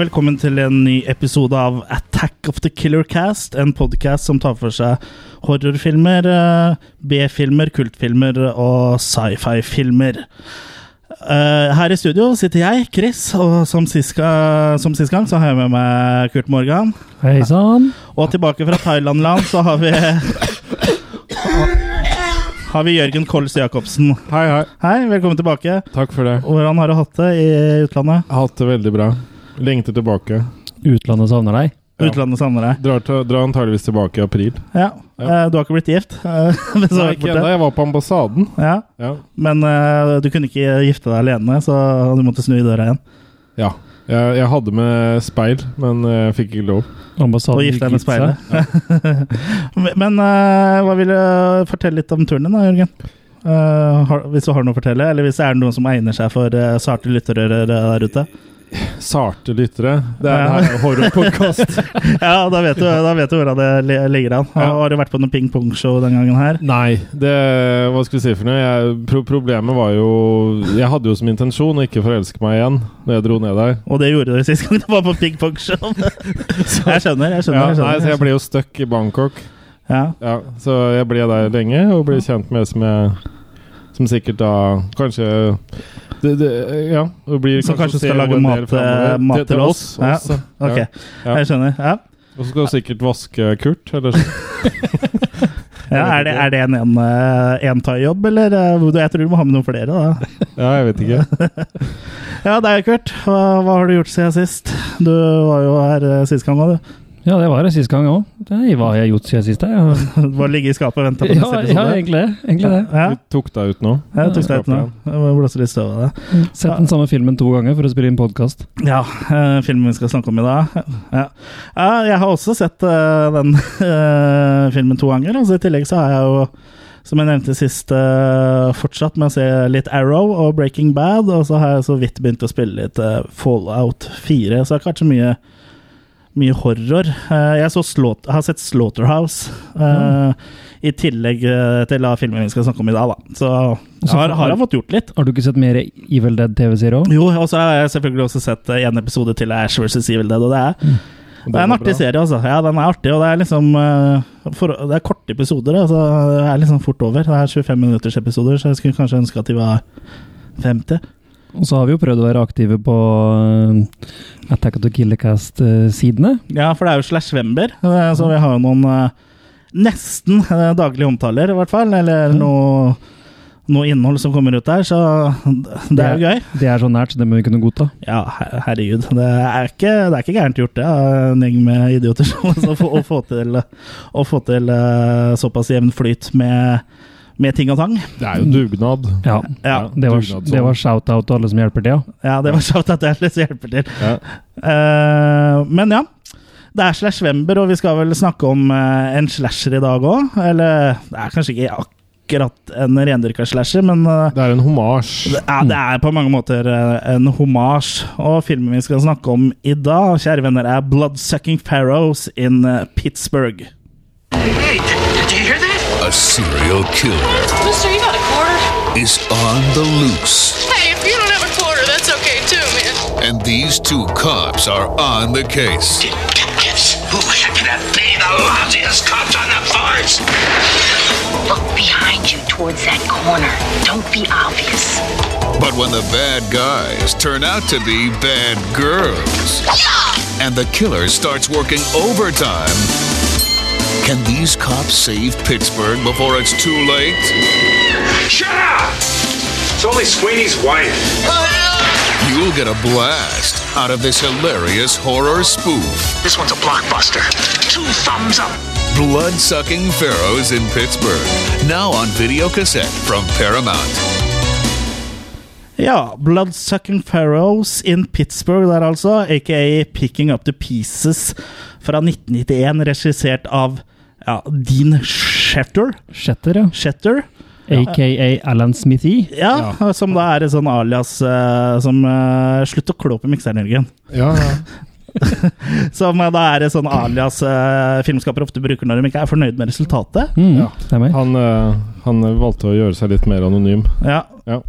Og velkommen til en ny episode av Attack of the Killer Cast. En podkast som tar for seg horrorfilmer, eh, B-filmer, kultfilmer og sci-fi-filmer. Eh, her i studio sitter jeg, Chris, og som sist, som sist gang så har jeg med meg Kurt Morgan. Hei sann. Og tilbake fra Thailand-land så har vi Har vi Jørgen Kols Jacobsen. Hei, hei. Hei, velkommen tilbake. Takk for det. Hvordan har du hatt det i utlandet? Jeg har hatt det veldig bra. Lengter tilbake. Utlandet savner deg. Ja. Utlandet savner deg. Drar, til, drar antageligvis tilbake i april. Ja. Ja. eh, Du har ikke blitt gift? Nei, ikke ennå. Jeg var på ambassaden. Ja, Ja. men eh, du kunne ikke gifte deg alene, så du måtte snu i døra igjen. ja. Jeg, jeg hadde med speil, men eh, jeg fikk ikke lov. Ambassaden Og gifte deg med speilet. Men- men eh, hva vil du fortelle litt om turen din, da, Jørgen? Uh, har, hvis du har noe å fortelle, eller hvis det er noen som egner seg for uh, sarte lyttere der ute. Sarte lyttere. Det er en horrorpodkast. Ja, da vet du, da vet du hvordan det ligger an. Ja. Har du vært på noe ping-pong-show den gangen her? Nei, det Hva skal vi si for noe? Jeg, pro problemet var jo Jeg hadde jo som intensjon å ikke forelske meg igjen når jeg dro ned der. Og det gjorde du sist gang du var på ping-pong-show. jeg skjønner, jeg skjønner. Ja, jeg nei, så jeg ble jo stuck i Bangkok. Ja. Ja, så jeg ble der lenge og ble kjent med som jeg Som sikkert da kanskje det, det, Ja. Og blir Som kanskje skal lage mat, eh, mat til oss. Ja. Ok, Ja. Ja. jeg skjønner. Ja. Og så skal du sikkert vaske Kurt. Eller så. Ja, er, det, er det en en, eh, entai-jobb, eller? eh, Jeg tror du må ha med noen flere, da. Ja, jeg vet ikke. Ja, det er Kurt. Hva, hva har du gjort siden sist? Du var jo her eh, sist gang òg, du. Ja, det var det sist gang òg. Hva har jeg gjort siden sist? bare ligge i skapet og vente på Ja, neste ja, episode. egentlig. Egentlig det. Ja, Du tok deg ut nå. jeg tok deg ut nå. Jeg må blåse litt støv av det. Sett den samme filmen to ganger for å spille inn podkast. Ja, eh, filmen vi skal snakke om i dag. Ja, ja jeg har også sett eh, den eh, filmen to ganger. Altså, I tillegg så har jeg jo, som jeg nevnte sist, uh, fortsatt med å se litt Arrow og Breaking Bad. Og så har jeg så vidt begynt å spille litt uh, Fallout 4, så det vært så mye mye horror. Eh, jeg så jeg har sett Slaughterhouse, eh, i tillegg eh, til filmen vi skal snakke om i dag. Da. Så jeg har, har jeg fått gjort litt. Har du ikke sett mer Evil Dead TV-serie òg? Jo, og så har jeg selvfølgelig også sett en episode til Ash vs. Evil Dead, og det er mm. det er en artig bra. serie, altså. Ja, den er artig, og det er liksom for, Det er korte episoder, altså. Det er liksom fort over. Det er 25 minutters episoder, så jeg skulle kanskje ønske at de var 50. Og så har vi jo prøvd å være aktive på uh, Attack of the Killercast-sidene. Ja, for det er jo slash Wember, så vi har jo noen eh, nesten eh, daglige omtaler, i hvert fall. Eller noe, noe innhold som kommer ut der, så det er jo gøy. Det er så nært, så det må vi kunne godta. Ja, her- herregud. Det er ikke, det er ikke gærent gjort, det. av En gjeng med idioter som å få, å få til, å få til såpass jevn flyt med, med ting og tang. Det er jo dugnad. Ja. Ja, Det var, dugnad, det var shout-out til alle som hjelper til, ja. ja det var shout-out til alle som hjelper til. Ja. Uh, men ja. Det er slashvember, og vi skal vel snakke om uh, en slasher i dag òg. Eller det er kanskje ikke akkurat en rendyrka slasher, men uh, Det er en homasj. det er, det er på mange måter en homasj. Og filmen vi skal snakke om i dag, kjære venner, er 'Bloodsucking Pharaohs in Pittsburgh'. Hey, A serial killer Mister, you got a quarter? is on the loose, Hey, if you don't have a quarter, that's okay too, man. and these two cops are on the case. Detectives? Who could that be? The lousiest cops on the force! Look behind you towards that corner. Don't be obvious. But when the bad guys turn out to be bad girls, and the killer starts working overtime, can these cops save Pittsburgh before it's too late? Shut up! It's only Sweeney's wife. You'll get a blast out of this hilarious horror spoof. This one's a blockbuster. Two thumbs up. Blood Sucking Pharaohs in Pittsburgh. Now on video cassette from Paramount. Ja, 'Bloodsucking Pharaohs in Pittsburgh' der altså, aka 'Picking Up The Pieces' fra 1991, regissert av ja, Dean Shetter. Shetter, ja. Shetter. Aka Alan Smithy. Ja, som da er et sånn alias uh, som uh, Slutt å klå på mikseren, Jørgen. Ja, ja. Som eh, da er et sånn alias uh, filmskapere ofte bruker når de ikke er fornøyd med resultatet. Mm, ja. Han, eh, han valgte å gjøre seg litt mer anonym. Ja. Ja.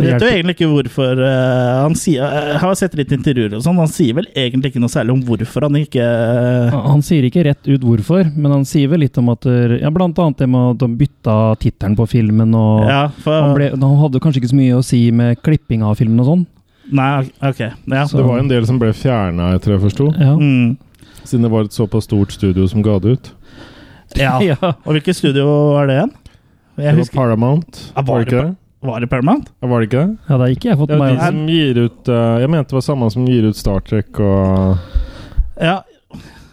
Eh, vet jo egentlig ikke hvorfor uh, han sier Jeg har sett litt intervjuer og sånn, han sier vel egentlig ikke noe særlig om hvorfor han ikke uh, Han sier ikke rett ut hvorfor, men han sier vel litt om at eh, ja, Blant annet det med at de bytta tittelen på filmen, og Ja, for han, ble, han hadde kanskje ikke så mye å si med klipping av filmen og sånn. Nei, ok. Ja. Så- Det var en del som ble fjerna, etter jeg forsto. Ja. Mm, Siden det var et såpass stort studio som ga det ut. ja. Ja. Og hvilket studio var det igjen? Det var husker, Paramount. Ja, var Var det det ikke det? Var det Paramount? Ja, Var det ikke det? ja, det har ikke jeg fått med de meg. som gir ut eh, Jeg mente det var samme som gir ut Star Trek og Ja.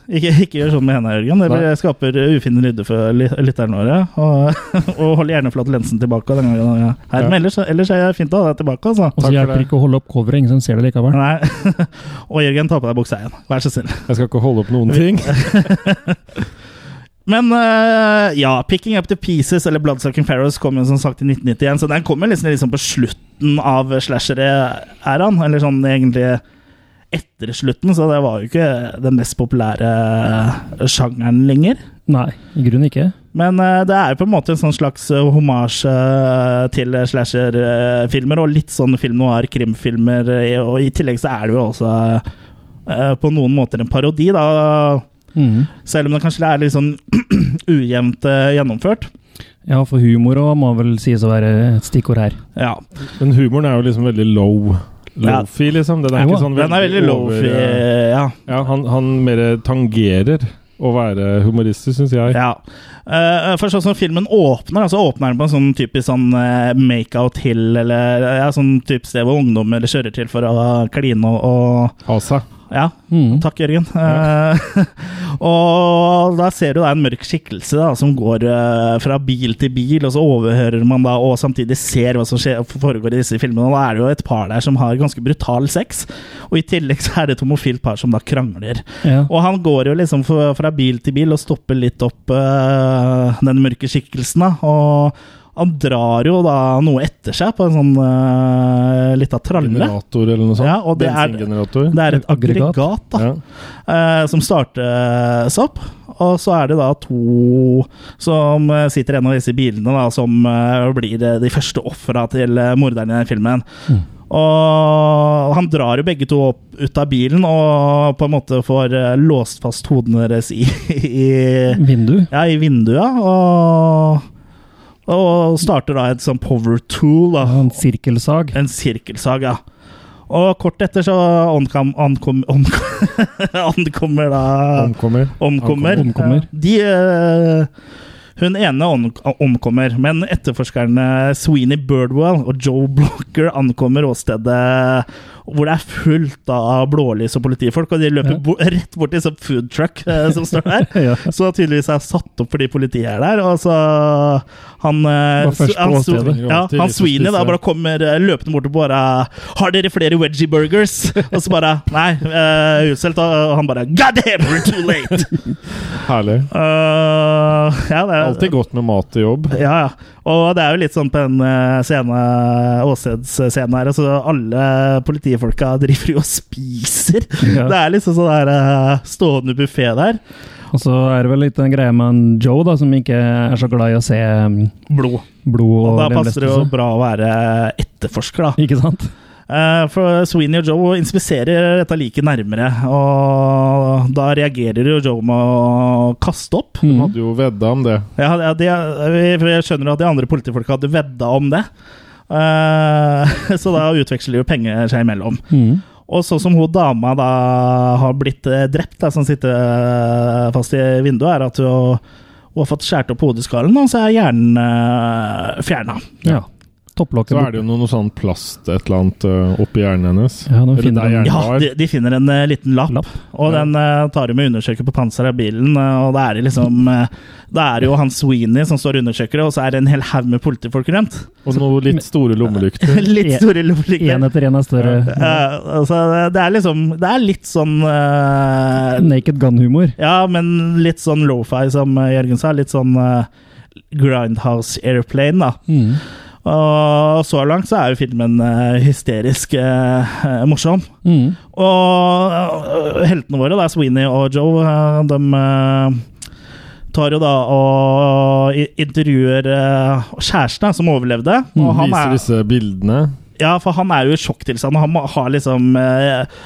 Ikke, ikke gjør sånn med henne, Jørgen. Det blir, skaper ufine lyder for ly- lytterne våre. Og, og hold gjerne flat lensen tilbake. Den gangen, ja. her, Ja. Men ellers, ellers er det fint å ha deg tilbake, altså. Og så hjelper det ikke å holde opp coveret, ingen som ser det likevel. Nei. og Jørgen, ta på deg buksa igjen. Vær så snill. Jeg skal ikke holde opp noen ting. Men uh, ja, 'Picking Up The Pieces' eller 'Bloodsucking Pharaohs' kom jo som sagt i 1991, så den kommer liksom, liksom på slutten av slasher-æraen. Eller sånn egentlig etter slutten, så det var jo ikke den mest populære sjangeren lenger. Nei, i grunnen ikke. Men uh, det er jo på en måte en sånn slags uh, homasj uh, til slasher-filmer, og litt sånn film noir, krimfilmer, eh, og i tillegg så er det jo også eh, på noen måter en parodi, da. Mhm. Selv om det kanskje er litt sånn ujevnt eh, gjennomført. Ja, for humor òg må vel sies å være et stikkord her. Ja. Men humoren er jo liksom veldig low. Low-fi, liksom. Den er ikke sånn Den er veldig low over, eh, ja. Ja, han, han mer tangerer å være humoristisk, syns jeg. ja. Uh, for sånn som filmen åpner, så åpner den på en sånn typisk sånn uh, make-out hill, eller ja, sånn type sted hvor ungdommer kjører til for å kline og, og Ha seg. Ja, Mm. takk, Jørgen. Eh, og da ser du da en mørk skikkelse da, som går uh, fra bil til bil, og så overhører man da, og samtidig ser hva som skjer, foregår i disse filmene. Og da er det jo et par der som har ganske brutal sex, og i tillegg så er det et homofilt par som da krangler. Ja. Og han går jo liksom fra bil til bil og stopper litt opp uh, den mørke skikkelsen, da. Og han drar jo da noe etter seg på en sånn uh, lita tralle. Generator eller noe sånt. Ja, og det er- Det er et aggregat. aggregat, da, Ja. uh, som startes opp. Og så er det da to som eh, sitter i en av disse bilene, da, som uh, blir eh, de første ofra til eh, morderen i den filmen. Og han drar jo begge to opp ut av bilen og på en måte får eh, låst fast hodene deres i, i Vindu. ja, i vinduet. Og, og starter da et sånn power tool. Da. En sirkelsag. En sirkelsag, ja. Og kort etter så ankom, ankom, ankommer da Omkommer. Omkommer. Omkommer. De eh, Hun ene omkommer, men etterforskerne Sweeney Birdwell og Joe Blocker ankommer åstedet hvor det er fullt av blålys og politifolk, og de løper Ja. bo rett bort til sånn food truck eh, som står der. Ja. Så tydeligvis er satt opp fordi politiet er der. Og så han eh, han, åstedet. ja, han Sweeney da bare kommer eh, løpende bort og bare 'Har dere flere wedgie burgers?' Og så bare 'Nei, uh, utsolgt'. Og han bare 'God damn, we're too late'. Herlig. Uh, ja, det er, Alltid godt med mat til jobb. Ja, ja. Og det er jo litt sånn på en scene, åstedsscene her. Altså, alle politifolka driver jo og spiser. Ja. Det er liksom sånn der uh, stående buffé der. Og så er det vel litt en greie med en Joe, da, som ikke er så glad i å se um, Blod. blod og, Og da passer det jo bra å være etterforsker, da. Ikke sant? Uh, for Sweeney og Joe inspiserer dette liket nærmere, og da reagerer jo Joe med å kaste opp. De Mhm. hadde jo vedda om det. Ja, ja, det, vi- vi skjønner at de andre politifolka hadde vedda om det. Eh, så da utveksler de jo penger seg imellom. Mm. Og sånn som hun dama da har blitt eh, drept, da, som sitter eh, fast i vinduet, er at hun, hun har fått skåret opp hodeskallen, og så er hjernen uh, fjerna. Ja. Topplokket Så er det jo noe, noe sånn plast et eller annet øh, oppi hjernen hennes. Ja, de finner en- hjernen Ja, de, de finner en uh, liten lapp, Lapp. og Ja. den uh, tar de med undersøker på panseret av bilen. eh, og da er det liksom eh, Da er det jo han Sweeney som står og undersøker det, og så er det en hel haug med politifolk rundt. Og noe litt store lommelykter. Litt store lommelykter. Én etter én er større. Eh, altså, det er liksom Det er litt sånn eh, Naked gun-humor. Ja, men litt sånn lofi, som eh, Jørgen sa. Litt sånn eh, Grindhouse Airplane, da. Mhm. Og så langt så er jo filmen eh, hysterisk eh, eh, morsom. Mm. Og øh, heltene våre, da, Sweeney og Joe, de tar jo da og intervjuer kjæresten som overlevde. Og han Viser er, disse bildene. Ja, for han er jo i sjokktilstand, han har liksom eh, eh,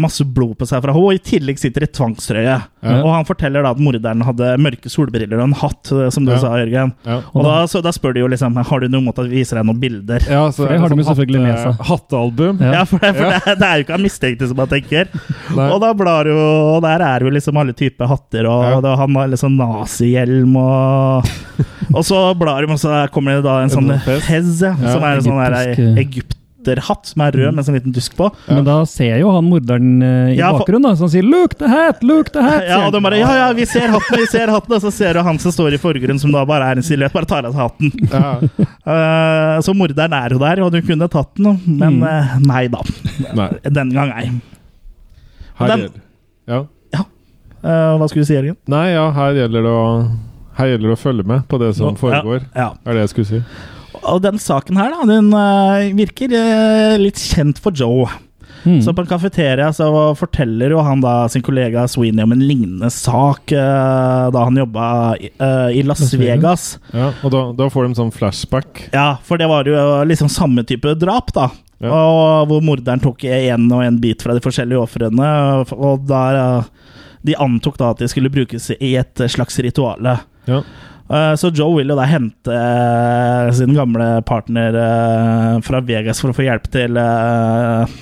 masse blod på seg fra henne, og i tillegg sitter i tvangstrøye. Ja. Og han forteller da at morderen hadde mørke solbriller og en hatt, eh, som du Ja. sa, Jørgen. Ja. Og da, så, da spør de jo liksom Har du noe måte at vi viser deg noen bilder? Ja, så For det har de sånn jo selvfølgelig med seg. Hattealbum. Ja. Ja, for, det, for det, det er jo ikke han mistenkte som han tenker. Og da blar jo Og der er jo liksom alle typer hatter, og Ja. da, han har liksom nazihjelm og Og så blar de, og så kommer det da en sånn Ja, som er en sånn der egyptisk, egypterhatt som er rød med en sånn liten dusk på. Men da ser jo han morderen eh, i Ja, for- bakgrunnen, da, han sier 'look the hat', 'look the hat'. Ja, og de bare Ja, ja, vi ser hatten, vi ser hatten! Og så ser du han som står i forgrunnen, som da bare er en silhuett, bare tar av seg hatten. Ja. Uh, så morderen er jo der, og du kunne tatt den, men Mm. uh, nei da. Nei. Denne gang ei. Den- gjelder, ja. Uh, hva skulle du si, Jørgen? Nei, ja, her gjelder det å Her gjelder det å følge med på det som foregår. Ja. Er det jeg skulle si. Og den saken her, da, den uh, virker uh, litt kjent for Joe. Mm. Så på en kafeteria så forteller jo han da sin kollega Sweeney om en lignende sak uh, da han jobba i, i Las Vegas. Ja, og da, da får de sånn flashback. Ja, for det var jo liksom samme type drap, da. Ja. Og hvor morderen tok en og en bit fra de forskjellige ofrene. Og der De antok da at de skulle brukes i et slags rituale. Ja. Eh, Så Joe vil jo da hente eh, sin gamle partner eh, fra Vegas for å få hjelp til,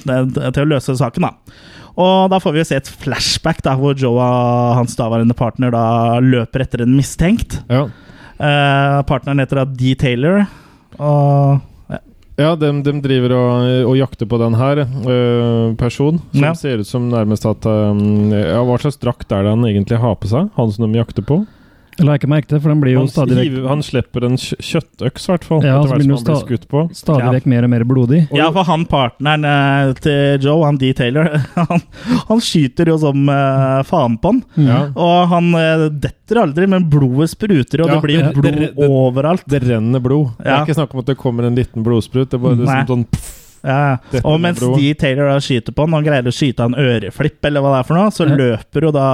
til å løse saken. da. Og da får vi jo se et flashback da, hvor Joe og hans daværende partner da løper etter en mistenkt. Ja, Eh, partneren heter da D. Taylor. Og ja de, de driver og, og jakter på den her øh, personen. Som Ja. ser ut som nærmest at um, Ja, hva slags drakt er det han egentlig har på seg? Han som de jakter på? La jeg ikke merke det, for den blir jo Han, stadig vekk, hiver, han slipper en kjø kjøttøks, i hvert fall. Ja, etter hvert som han blir skutt på. stadig Ja. vekk mer og mer blodig. Ja, for han partneren eh, til Joe, han D. Taylor, han, han skyter jo som eh, faen på han. Ja. Og han eh, detter aldri, men blodet spruter, og Ja, det blir jo blod det- det- overalt. Det renner blod. Det er ikke snakk om at det kommer en liten blodsprut. Det er bare Nei. sånn, sånn pff, Ja. Og mens de Taylor da skyter på han, og greier å skyte en øreflipp, eller hva det er for noe, så Ja. løper jo da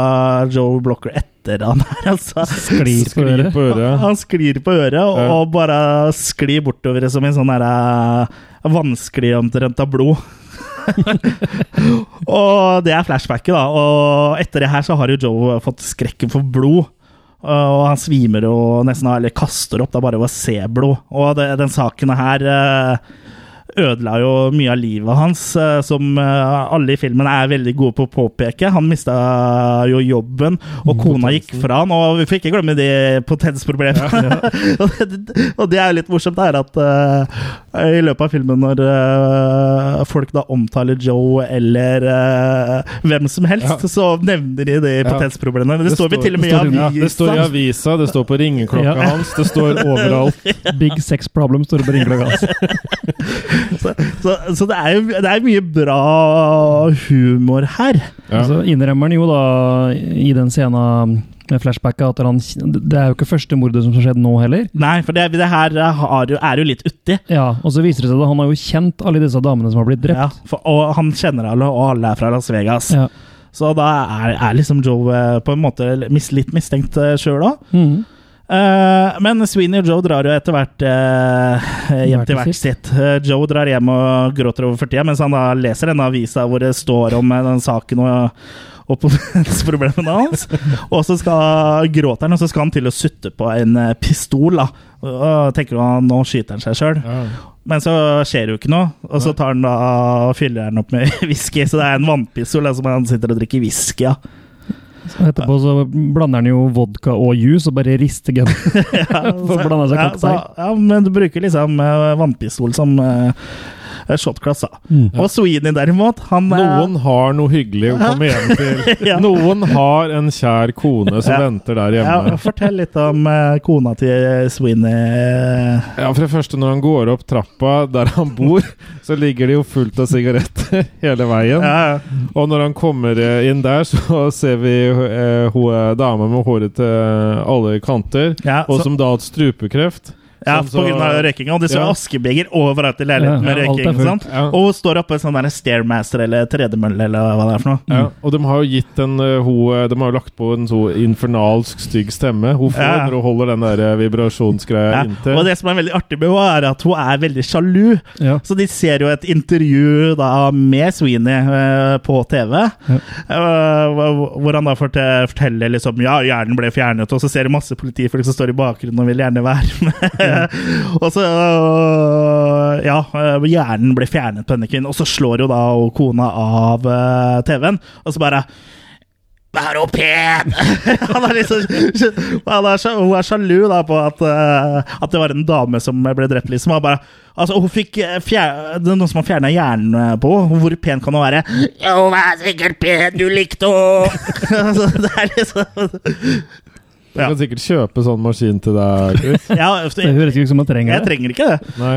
Joe Blocker etter han her, altså. Sklir på sklir øret. på øret. Han sklir på øret, og, og bare sklir bortover som en sånn derre vanskelig omtrent av blod. og det er flashbacket, da. Og etter det her så har jo Joe fått skrekken for blod. Og han svimer og nesten eller kaster opp da bare ved å se blod. Og det, den saken her eh, ødela jo mye av livet hans, eh, som eh, alle i filmen er veldig gode på å påpeke. Han mista jo jobben, og kona gikk fra han, og vi får ikke glemme de potensproblemene. og, det, og det er jo litt morsomt, det er at uh, i løpet av filmen, når uh, folk da omtaler Joe eller uh, hvem som helst, Ja. så nevner de de potensproblemene. Det, Det står vi til og med i avisa. Det står i avisa. avisa, det står på ringeklokka Ja. hans, det står overalt. Big sex problem står det på ringeklokka hans. Så, så, så det, er jo, det er mye bra humor her. Ja. Så innrømmer han jo da i den scenen med flashbacket at han, det er jo ikke første mordet som har skjedd nå heller. Nei, for det, det her er jo, er jo litt uti. Ja, Og så viser det seg at han har jo kjent alle disse damene som har blitt drept. Ja, for, og han kjenner alle, og alle er fra Las Vegas. Ja. Så da er, er liksom Joe eh, på en måte litt mistenkt sjøl òg. Mhm. men Sweeney og Joe drar jo etter hvert uh, hjem til hvert sitt. Uh, Joe drar hjem og gråter over for tida, mens han da leser denne avisa hvor det står om den saken og, oppholdsproblemene problemene hans. Og så skal, gråter han, og så skal han til å sutte på en pistol. da Og tenker han nå skyter han seg sjøl. Men så skjer det jo ikke noe, og så tar han da og fyller han opp med whisky. Så det er en vannpistol som han sitter og drikker whisky av. Så etterpå så blander han jo vodka og juice og bare rister gun. ja, ja, så- ja, men du bruker liksom eh, vannpistol som uh, shotglass, da. Mm. Og Sweeney derimot, han eh, Noen har noe hyggelig å komme hjem til. Ja. Noen har en kjær kone som Ja. venter der ja, hjemme. Fortell litt om uh, kona til Sweeney. Ja, For det første, når han går opp trappa der han bor, så ligger det jo fullt av sigaretter hele veien. Ja, Og når han kommer eh, inn der, så ser vi uh, hun dama med håret til alle kanter, ja, og som da har hatt strupekreft. Ja, Sånn, på grunn av så- røykinga. Og de så Ja. askebeger overalt i leiligheten Ja, med røyking. sant? Ja. Og hun står oppe i en sånn der stairmaster eller tredemølle eller hva det er for noe. Ja, og de har jo gitt en uh, ho, uh, De har jo lagt på en så infernalsk stygg stemme. Hun får Ja. når hun holder den der uh, vibrasjonsgreia Ja. inntil. Og det som er veldig artig med henne, er at hun er veldig sjalu. Ja. Så de ser jo et intervju da med Sweeney eh, på TV, eh, hvor han da forteller liksom Ja, hjernen ble fjernet, og så ser de masse politifolk som står i bakgrunnen og vil gjerne være med. og så øh, Ja, øh, hjernen blir fjernet på denne kvinnen, og så slår jo da kona av øh, TV-en, og så bare Vær hun pen! han er liksom, han er, hun er sjalu da på at, at det var en dame som ble drept, liksom. Bare, altså, hun fikk fjer, det er noen som har fjerna hjernen på henne. Hvor pen kan hun være? Ja, hun er sikkert pen, du likte henne! altså, det er liksom Du kan sikkert kjøpe sånn maskin til deg, Chris. ja, Det høres ikke ut som man trenger jeg trenger ikke det. Nei.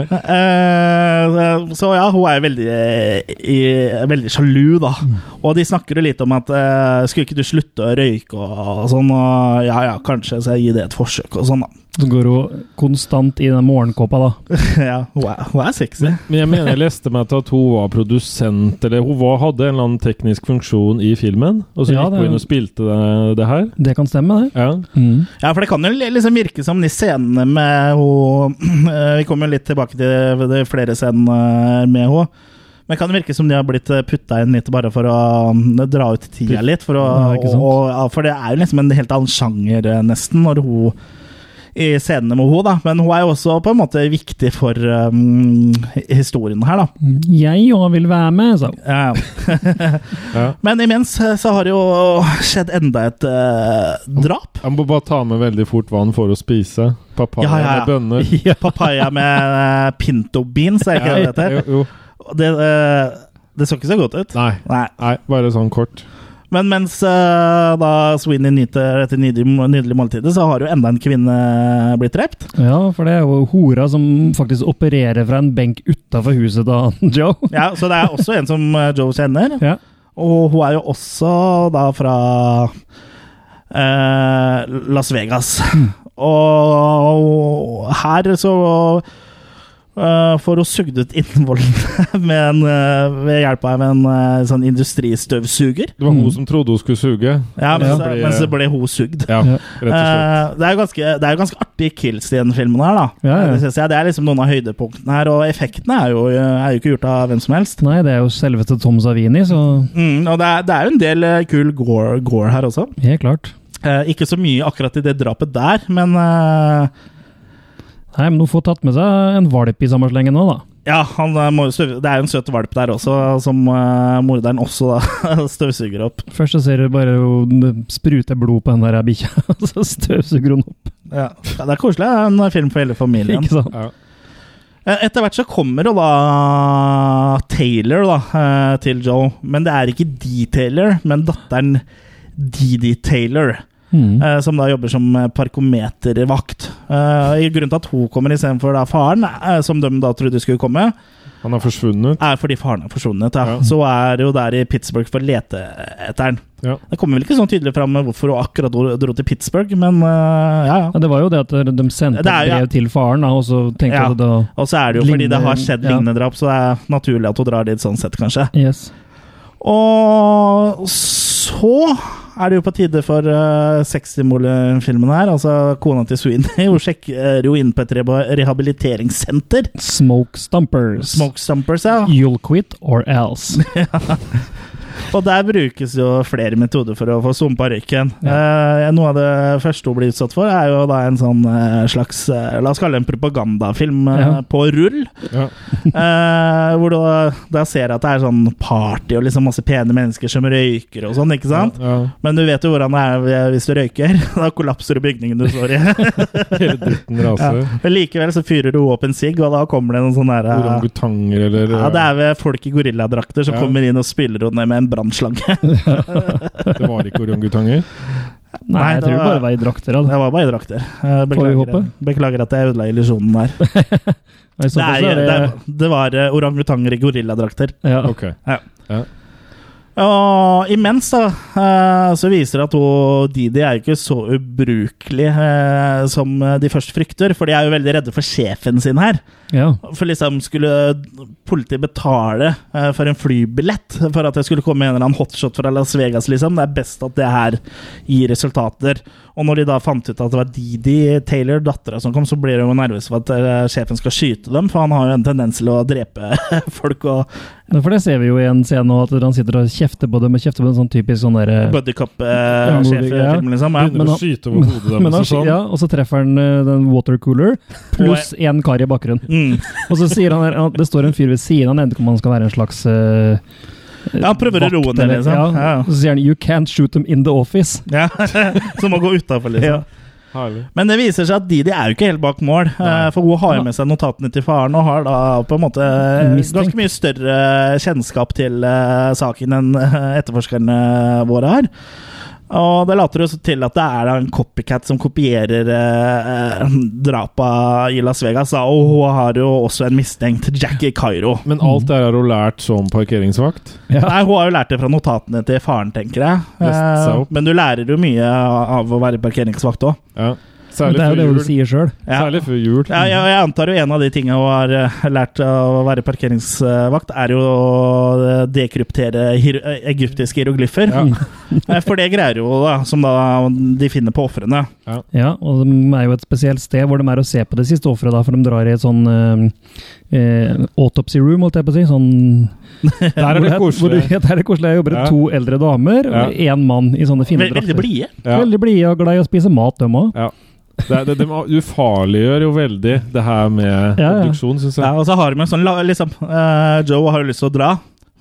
Eh, så ja, hun er veldig, eh, i- veldig sjalu, da. Og de snakker jo litt om at uh, skulle ikke du slutte å røyke og, og sånn, og ja ja, kanskje så jeg gir det et forsøk og sånn, da. Så går hun konstant i den morgenkåpa, da. ja, hun er, hun er sexy. Men jeg mener jeg leste meg til at hun var produsent, eller hun var, hadde en eller annen teknisk funksjon i filmen, og så Ja, gikk hun inn og spilte det, det her. Det kan stemme, det. Ja. Mm. Ja, for det kan jo liksom virke som de scenene med henne Vi kommer jo litt tilbake til det er flere scener med henne. Men det kan virke som de har blitt putta inn litt bare for å mm, dra ut tida litt. For, å, Ja, og, for det er jo liksom en helt annen sjanger, eh, nesten, når hun i scenene med henne, da. Men hun er jo også på en måte viktig for um, historien her, da. Jeg òg vil være med, sa hun. Ja. Ja. Men imens eh, så har det jo skjedd enda et uh, drap. Jeg må bare ta med veldig fort hva han får å spise. Papaya Ja, ja, ja. med bønner. Papaya med uh, pinto beans, er ikke det det heter? Jo, jo. Det, uh, det så ikke så godt ut. Nei. Nei. Nei, bare sånn kort. Men mens uh, da Sweeney nyter dette nydelige, nydelige måltidet, så har jo enda en kvinne blitt drept. Ja, for det er jo hora som faktisk opererer fra en benk utafor huset til Joe. Ja, Så det er også en som eh, Joe kjenner. Ja. Og hun er jo også da fra uh, Las Vegas. Og her så eh, å hun sugd ut innvollene med eh, ved hjelp av en eh, sånn industristøvsuger. Det var Mm. hun som trodde hun skulle suge. Ja, mens, Ja. mens det ble hun sugd. Ja, rett og slett. Eh, det er jo ganske, det er ganske artige kills i den filmen her, da. Ja, ja. Det, jeg. det er liksom noen av høydepunktene her, og effektene er jo, er jo ikke gjort av hvem som helst. Nei, det er jo selveste Tom Savini, så Mm, og det er, det er jo en del kul gore, gore her også. helt klart. Eh, ikke så mye akkurat i det drapet der, men eh, Nei, men hun får tatt med seg en valp i samme slengen nå, da. ja, han, eh, det er jo en søt valp der også, som eh, morderen også da, støvsuger opp. Først så ser du bare hun spruter blod på den der bikkja, og så støvsuger hun opp. Ja. Ja, det er koselig. Det er en film for hele familien. Ikke sant? Ja. Eh, Etter hvert så kommer jo da Taylor da, til Joe, men det er ikke Dee Taylor, men datteren Didi Taylor. Mm. eh, som da jobber som eh, parkometervakt. Uh, grunnen til at hun kommer istedenfor faren, eh, som de da trodde skulle komme, Han har forsvunnet. er fordi faren er forsvunnet. Ja. Ja. Så er jo der i Pittsburgh for å lete etter han. Ja. Det kommer vel ikke sånn tydelig fram hvorfor hun akkurat dro- til Pittsburgh, men eh, ja, ja. Det var jo det at de sendte et brev ja. til faren, da, og så tenkte Ja. at det Og så er det jo fordi det har skjedd ja. lignende drap, så det er naturlig at hun drar dit sånn sett, kanskje. Yes. Og så er det jo på tide for uh, sexsymbolfilmen her. Altså kona til Sweeney. Hun sjekker jo inn på et rehabiliteringssenter. Smoke Stumpers. Smoke Stumpers, ja. You'll quit or else. Og der brukes jo flere metoder for å få sumpa røyken. Eh, noe av det første hun blir utsatt for, er jo da en sånn eh, slags eh, La oss kalle det en propagandafilm Ja. på rull. Ja. Eh, hvor du da, ser at det er sånn party og liksom masse pene mennesker som røyker og sånn, ikke sant? Ja. Men du vet jo hvordan det er hvis du røyker. Da kollapser du bygningen du står i. Hele dritten ja. raser. Men likevel så fyrer du opp en sigg, og da kommer det noen sånne der, Orangutanger eller ja, Det er vel folk i gorilladrakter som Ja. kommer inn og spiller henne med en brannslange. Det var ikke orangutanger. Nei, jeg det tror det var- bare var i drakter. Altså. Det var bare i drakter. Beklager, beklager at jeg ødela illusjonen der. Det, er, det, det, det var eh, orangutanger i gorilladrakter. ja. Ok. Og imens da, eh, så viser det at hun, Didi er jo ikke så ubrukelig eh, som de først frykter, for de er jo veldig redde for sjefen sin her. Ja. For liksom skulle politiet betale eh, for en flybillett for at det skulle komme en eller annen hotshot fra Las Vegas, liksom. Det er best at det her gir resultater. Og når de da fant ut at det var Didi Taylor, dattera, som kom, så blir de jo nervøse for at eh, sjefen skal skyte dem, for han har jo en tendens til å drepe folk og Ja, For det ser vi jo i en scene nå, at han sitter og kjefter på dem, og kjefter på en sånn typisk sånn derre Ja, buddycop-sjef-film, liksom. Ja. Men han- skyte over hodet deres Men han, og sånn. ja, og så treffer han eh, den watercooler, pluss én kar i bakgrunnen. Mm. Og så sier han at det står en fyr ved siden, han vet ikke om han skal være en slags uh, Ja, han prøver å roe ned, liksom. Ja. Ja. Og så sier han 'You can't shoot them in the office'. Ja, Som å gå utafor, liksom. Ja. Men det viser seg at Didi er jo ikke helt bak mål. Nei. For hun har jo med seg notatene til faren og har da på en måte Mistenkt. ganske mye større kjennskap til eh, saken enn eh, etterforskerne våre har. Og det later jo til at det er en copycat som kopierer eh, drapa i Las Vegas. Da. Og hun har jo også en mistenkt Jackie Cairo. Men alt det her har hun lært som parkeringsvakt? Nei, Hun har jo lært det fra notatene til faren, tenker jeg. Eh, men du lærer jo mye av å være parkeringsvakt òg. Ja. Særlig det er jo det du sier sjøl. Ja. Særlig før jul. Ja, jeg, jeg antar jo en av de tingene hun har eh, lært av å være parkeringsvakt, er jo å eh, dekryptere hier eh, egyptiske hieroglyffer. Ja. For det greier jo, da, som da de finner på ofrene. Ja, og de er jo et spesielt sted hvor de er å se på det siste offeret, for de drar i et sånn eh, autopsy room, holdt jeg på å si. Sånn, Der er det koselig. ja, der er det koselig. Jeg jobber Ja. to eldre damer og én mann i sånne fine drakter. Veldig blide. Ja. Veldig blide og glad i å spise mat, dem òg. Det, det, det ufarliggjør jo veldig det her med Ja, produksjon, syns jeg. Ja, og så har vi en sånn liksom, uh, Joe har jo lyst til å dra.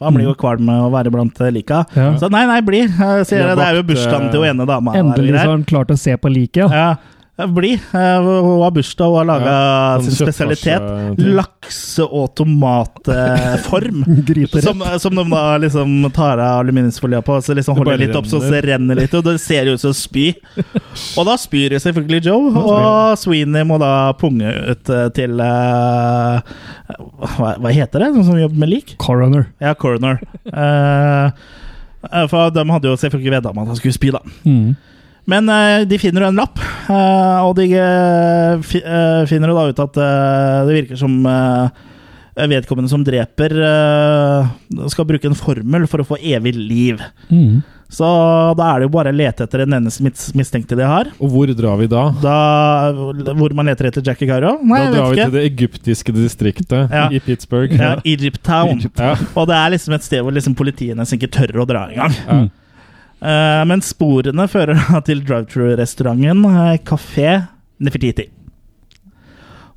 Han blir jo kvalm med å være blant eh, lika. Ja. Så nei, nei, bli. Eh, Sier jeg, det er jo bursdagen til hun ene dama. Endelig så har han klart å se på liket, ja. Ja, ja, bli. Eh, Hun har bursdag og har laga Ja, sånn sin spesialitet. Lakse- og tomatform. Som, som de da liksom tar av aluminiumsfolia på, så liksom holder litt opp, så det renner litt, og det ser ut som spy. Og da spyr selvfølgelig Joe, og Sweeney må da punge ut eh, til uh, hva, hva heter det, sånn som jobber med lik? Coroner. Ja, coroner. Eh, eh, for de hadde jo selvfølgelig vedda om at han skulle spy, da. Mm. Men eh, de finner jo en lapp, eh, og de eh, finner jo da ut at det virker som vedkommende som dreper, skal bruke en formel for å få evig liv. Mm. Så da er det jo bare å lete etter den eneste mistenkte de har. Og hvor drar vi da? Da, hvor man leter etter Jackie Cairo? Nei, Da drar vi til det egyptiske distriktet Ja. i Pittsburgh. Ja, Egypt Town. Ja. Og det er liksom et sted hvor liksom politiet nesten ikke tør å dra engang. Ja. Eh, men sporene fører da til drive-through-restauranten uh, Kafé Nefertiti.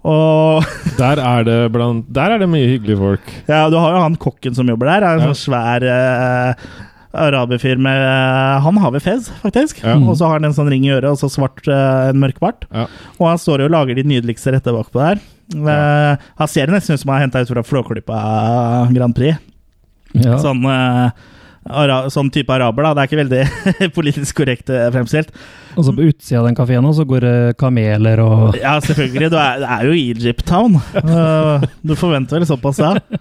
Og Der er det blant Der er det mye hyggelige folk. ja, du har jo han kokken som jobber der. Er en Ja. sånn svær uh, araberfyr med eh, Han har vel fez, faktisk. Ja. Og så har han en sånn ring i øret og så svart, eh, en mørk bart. Ja. Og han står jo og lager de nydeligste retter bakpå der. Eh, han ser nesten ut som han er henta ut fra Flåklypa Grand Prix. Ja. Sånn, eh, ara, sånn type araber, da. Det er ikke veldig politisk korrekt eh, fremstilt. Og så på utsida av den kafeen så går det kameler og Ja, selvfølgelig. Du er, det er jo Egypt Town. Eh, du forventer vel såpass, da. Herlig.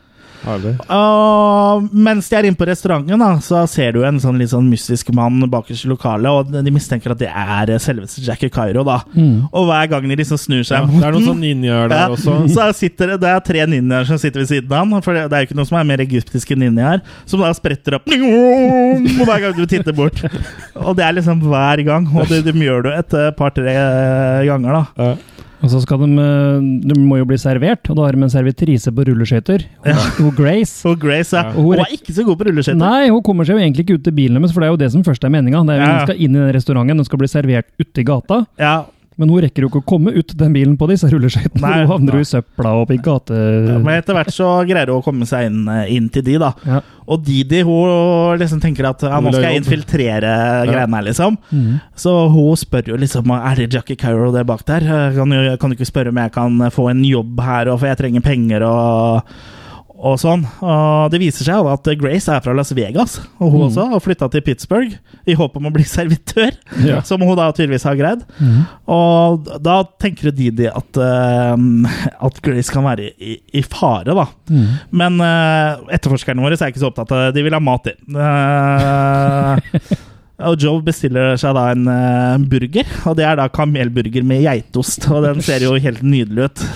Og mens de er inne på restauranten, da, så ser du en sånn litt sånn mystisk mann bakerst i lokalet, og de mistenker at det er selveste Jackie Cairo, da. Mm. Og hver gang de liksom snur Ja, seg det er noen sånne ninjaer der Ja, også. Så sitter det, det er tre ninjaer som sitter ved siden av han. For det, det er jo ikke noe som er mer egyptiske ninjaer. Som da spretter opp og hver gang du titter bort. Og det er liksom hver gang. Og det, de gjør det et eh, par-tre ganger, da. Ja. Og så skal de eh, De må jo bli servert, og da har de en servitrise på rulleskøyter. Hun Grace. Og Grace er, Ja. hun er ikke så god på rulleskøyter. Nei, hun kommer seg jo egentlig ikke ut til bilen deres, for det er jo det som først er meninga. Jo Ja. Hun skal inn i den restauranten, hun skal bli servert ute i gata. Ja, Men hun rekker jo ikke å komme ut den bilen på disse rulleskøytene. Hun havner jo i søpla og i gate... Men etter hvert så greier hun å komme seg inn, eh, inn til de, da. Ja. Og Didi hun liksom tenker at ja, nå skal jeg infiltrere greiene her, liksom. Mm. Så hun spør jo liksom Er det Jackie Carroll der bak der. Kan du, kan du ikke spørre om jeg kan få en jobb her, for jeg trenger penger, og og sånn. Og det viser seg jo at Grace er fra Las Vegas, og hun også har flytta til Pittsburgh i håp om å bli servitør, Ja. som hun da tydeligvis har greid. Og da tenker Didi at, uh, at Grace kan være i, i fare, da. Men uh, etterforskerne våre er ikke så opptatt av det. De vil ha mat, de. Uh, og Joe bestiller seg da en uh, burger, og det er da kamelburger med geitost. Og den ser jo helt nydelig ut.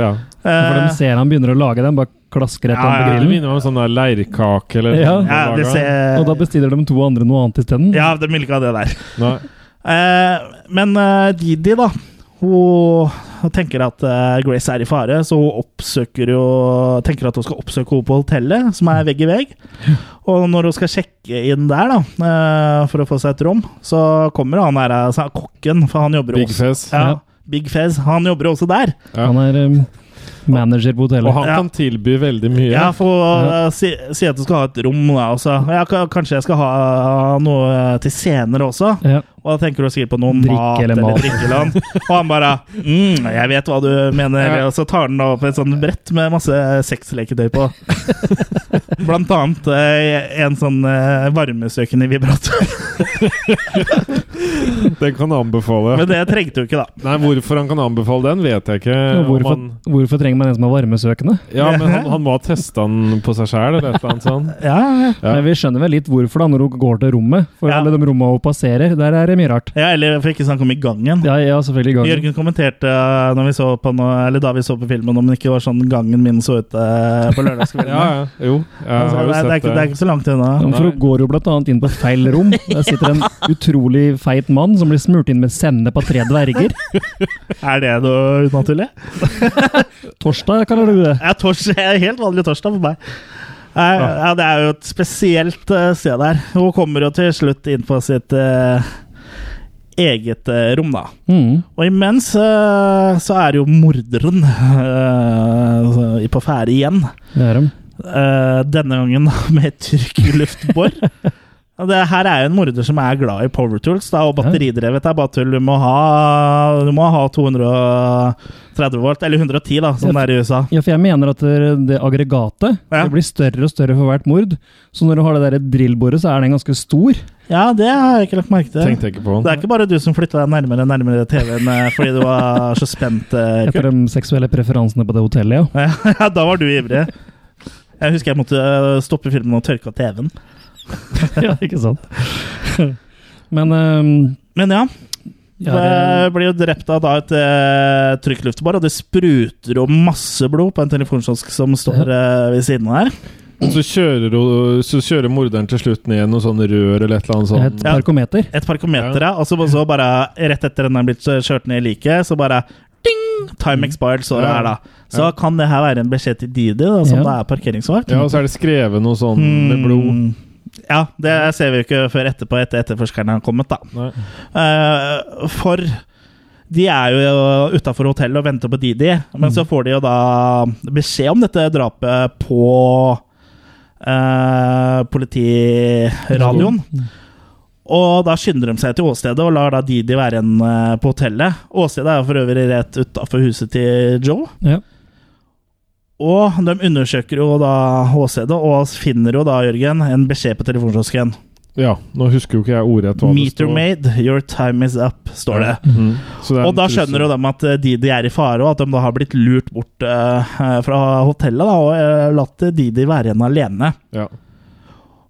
Ja. For Eh, de ser han begynner å lage den, bare klasker etter Ja, ja, på ja, Det grillen. minner meg om sånn der leirkake eller Ja. ja, det ser, Og da bestiller de to andre noe annet isteden. ja, de vil ikke ha det der. Nei. Eh, men eh, Didi, da Hun tenker at eh, Grace er i fare, så hun oppsøker jo tenker at hun skal oppsøke henne på hotellet, som er vegg i vegg. Og når hun skal sjekke inn der, da, eh, for å få seg et rom, så kommer han der altså, kokken, for han jobber Big også Fez. Ja, Ja. Big Fez. Han jobber også der. Ja. Han er um, manager på hotellet. Og han Ja. kan tilby veldig mye. Ja, for å si, si at du skal ha et rom, da, også. Ja, kanskje jeg skal ha noe til senere også. Ja. Og da tenker du sikkert på noe Drikke mat eller eller, drikkeland. Og han bare mm, 'Jeg vet hva du mener.' Ja. Og så tar han da opp et sånt brett med masse sexleketøy på. Blant annet eh, en sånn eh, varmesøkende vibrator. Den kan anbefale. Men det trengte du ikke, da. Nei, Hvorfor han kan anbefale den, vet jeg ikke. Ja, Hvorfor, man... hvorfor trenger man en som er varmesøkende? ja, men han, han må ha testa den på seg sjæl, eller et eller annet sånt. Ja, ja. Ja. Men vi skjønner vel litt hvorfor da, når hun går til rommet. For Ja. alle de rommene hun passerer, der er det mye rart. ja eller for ikke snakke om i gangen. Ja, ja selvfølgelig. Gangen. Jørgen kommenterte når vi så på noe, eller da vi så på filmen om det ikke var sånn gangen min så ut uh, på lørdagskvelden. Ja, ja. Jo, Altså, det, er, det, er ikke, det er ikke så langt unna. Ja, For hun går jo blant annet inn på feil rom. Der sitter en utrolig feit mann som blir smurt inn med sennep av tre dverger. Er det noe unaturlig? Torsdag kaller du det. Ja, tors, er helt vanlig torsdag for meg. Nei, ja, det er jo et spesielt eh, sted der. Hun kommer jo til slutt inn på sitt eh, eget eh, rom, da. Mm. Og imens eh, så er jo morderen eh, på ferde igjen. Det er de. Denne gangen med trykkluftbor. Og det her er jo en morder som er glad i power tools, da, og batteridrevet er bare tull. Du må ha, du må ha 230 volt, eller 110, da, som det er i USA. Ja, for jeg mener at det, det aggregatet Ja. det blir større og større for hvert mord. Så når du har det der drillbordet, så er den ganske stor. Ja, det har jeg ikke lagt merke til. Tenkte jeg ikke på. Det er ikke bare du som flytta deg nærmere nærmere TV-en eh, fordi du var så spent. eh, Etter de seksuelle preferansene på det hotellet, ja. Ja, da var du ivrig. Jeg husker jeg måtte eh, stoppe filmen og tørke av TV-en. ja, ikke sant? Men um, Men ja, ja, det det, blir jo drept av da et uh, trykkluftbor, og det spruter jo masse blod på en telefonkiosk som står uh, ved siden av her. Og så kjører, så kjører morderen til slutt ned noe sånn rør eller et eller annet sånt. et parkometer. Et parkometer, ja. Og så, så bare rett etter den er blitt kjørt ned i liket, så bare ding! Time expired så det her, da. Så kan det her være en beskjed til Didi, da, som Ja. det er parkeringsvakt. Ja, og så er det skrevet noe sånn med blod. Mm. Ja, det ser vi jo ikke før etterpå, etter etterforskerne har kommet, da. Nei. Eh, for de er jo utafor hotellet og venter på Didi, men så får de jo da beskjed om dette drapet på eh, politiradioen. Og da skynder de seg til åstedet og lar da Didi være igjen eh, på hotellet. Åstedet er jo for øvrig rett utafor huset til Joe. Ja. Og de undersøker jo da åstedet og finner jo da, Jørgen, en beskjed på telefonkiosken. Ja, nå husker jo ikke jeg ordet Meter made, your time is up, står det. Mhm. Så det er Og da skjønner jo de at eh, Didi er i fare, og at de da har blitt lurt bort uh, fra hotellet da, og uh, latt Didi være igjen alene. Ja.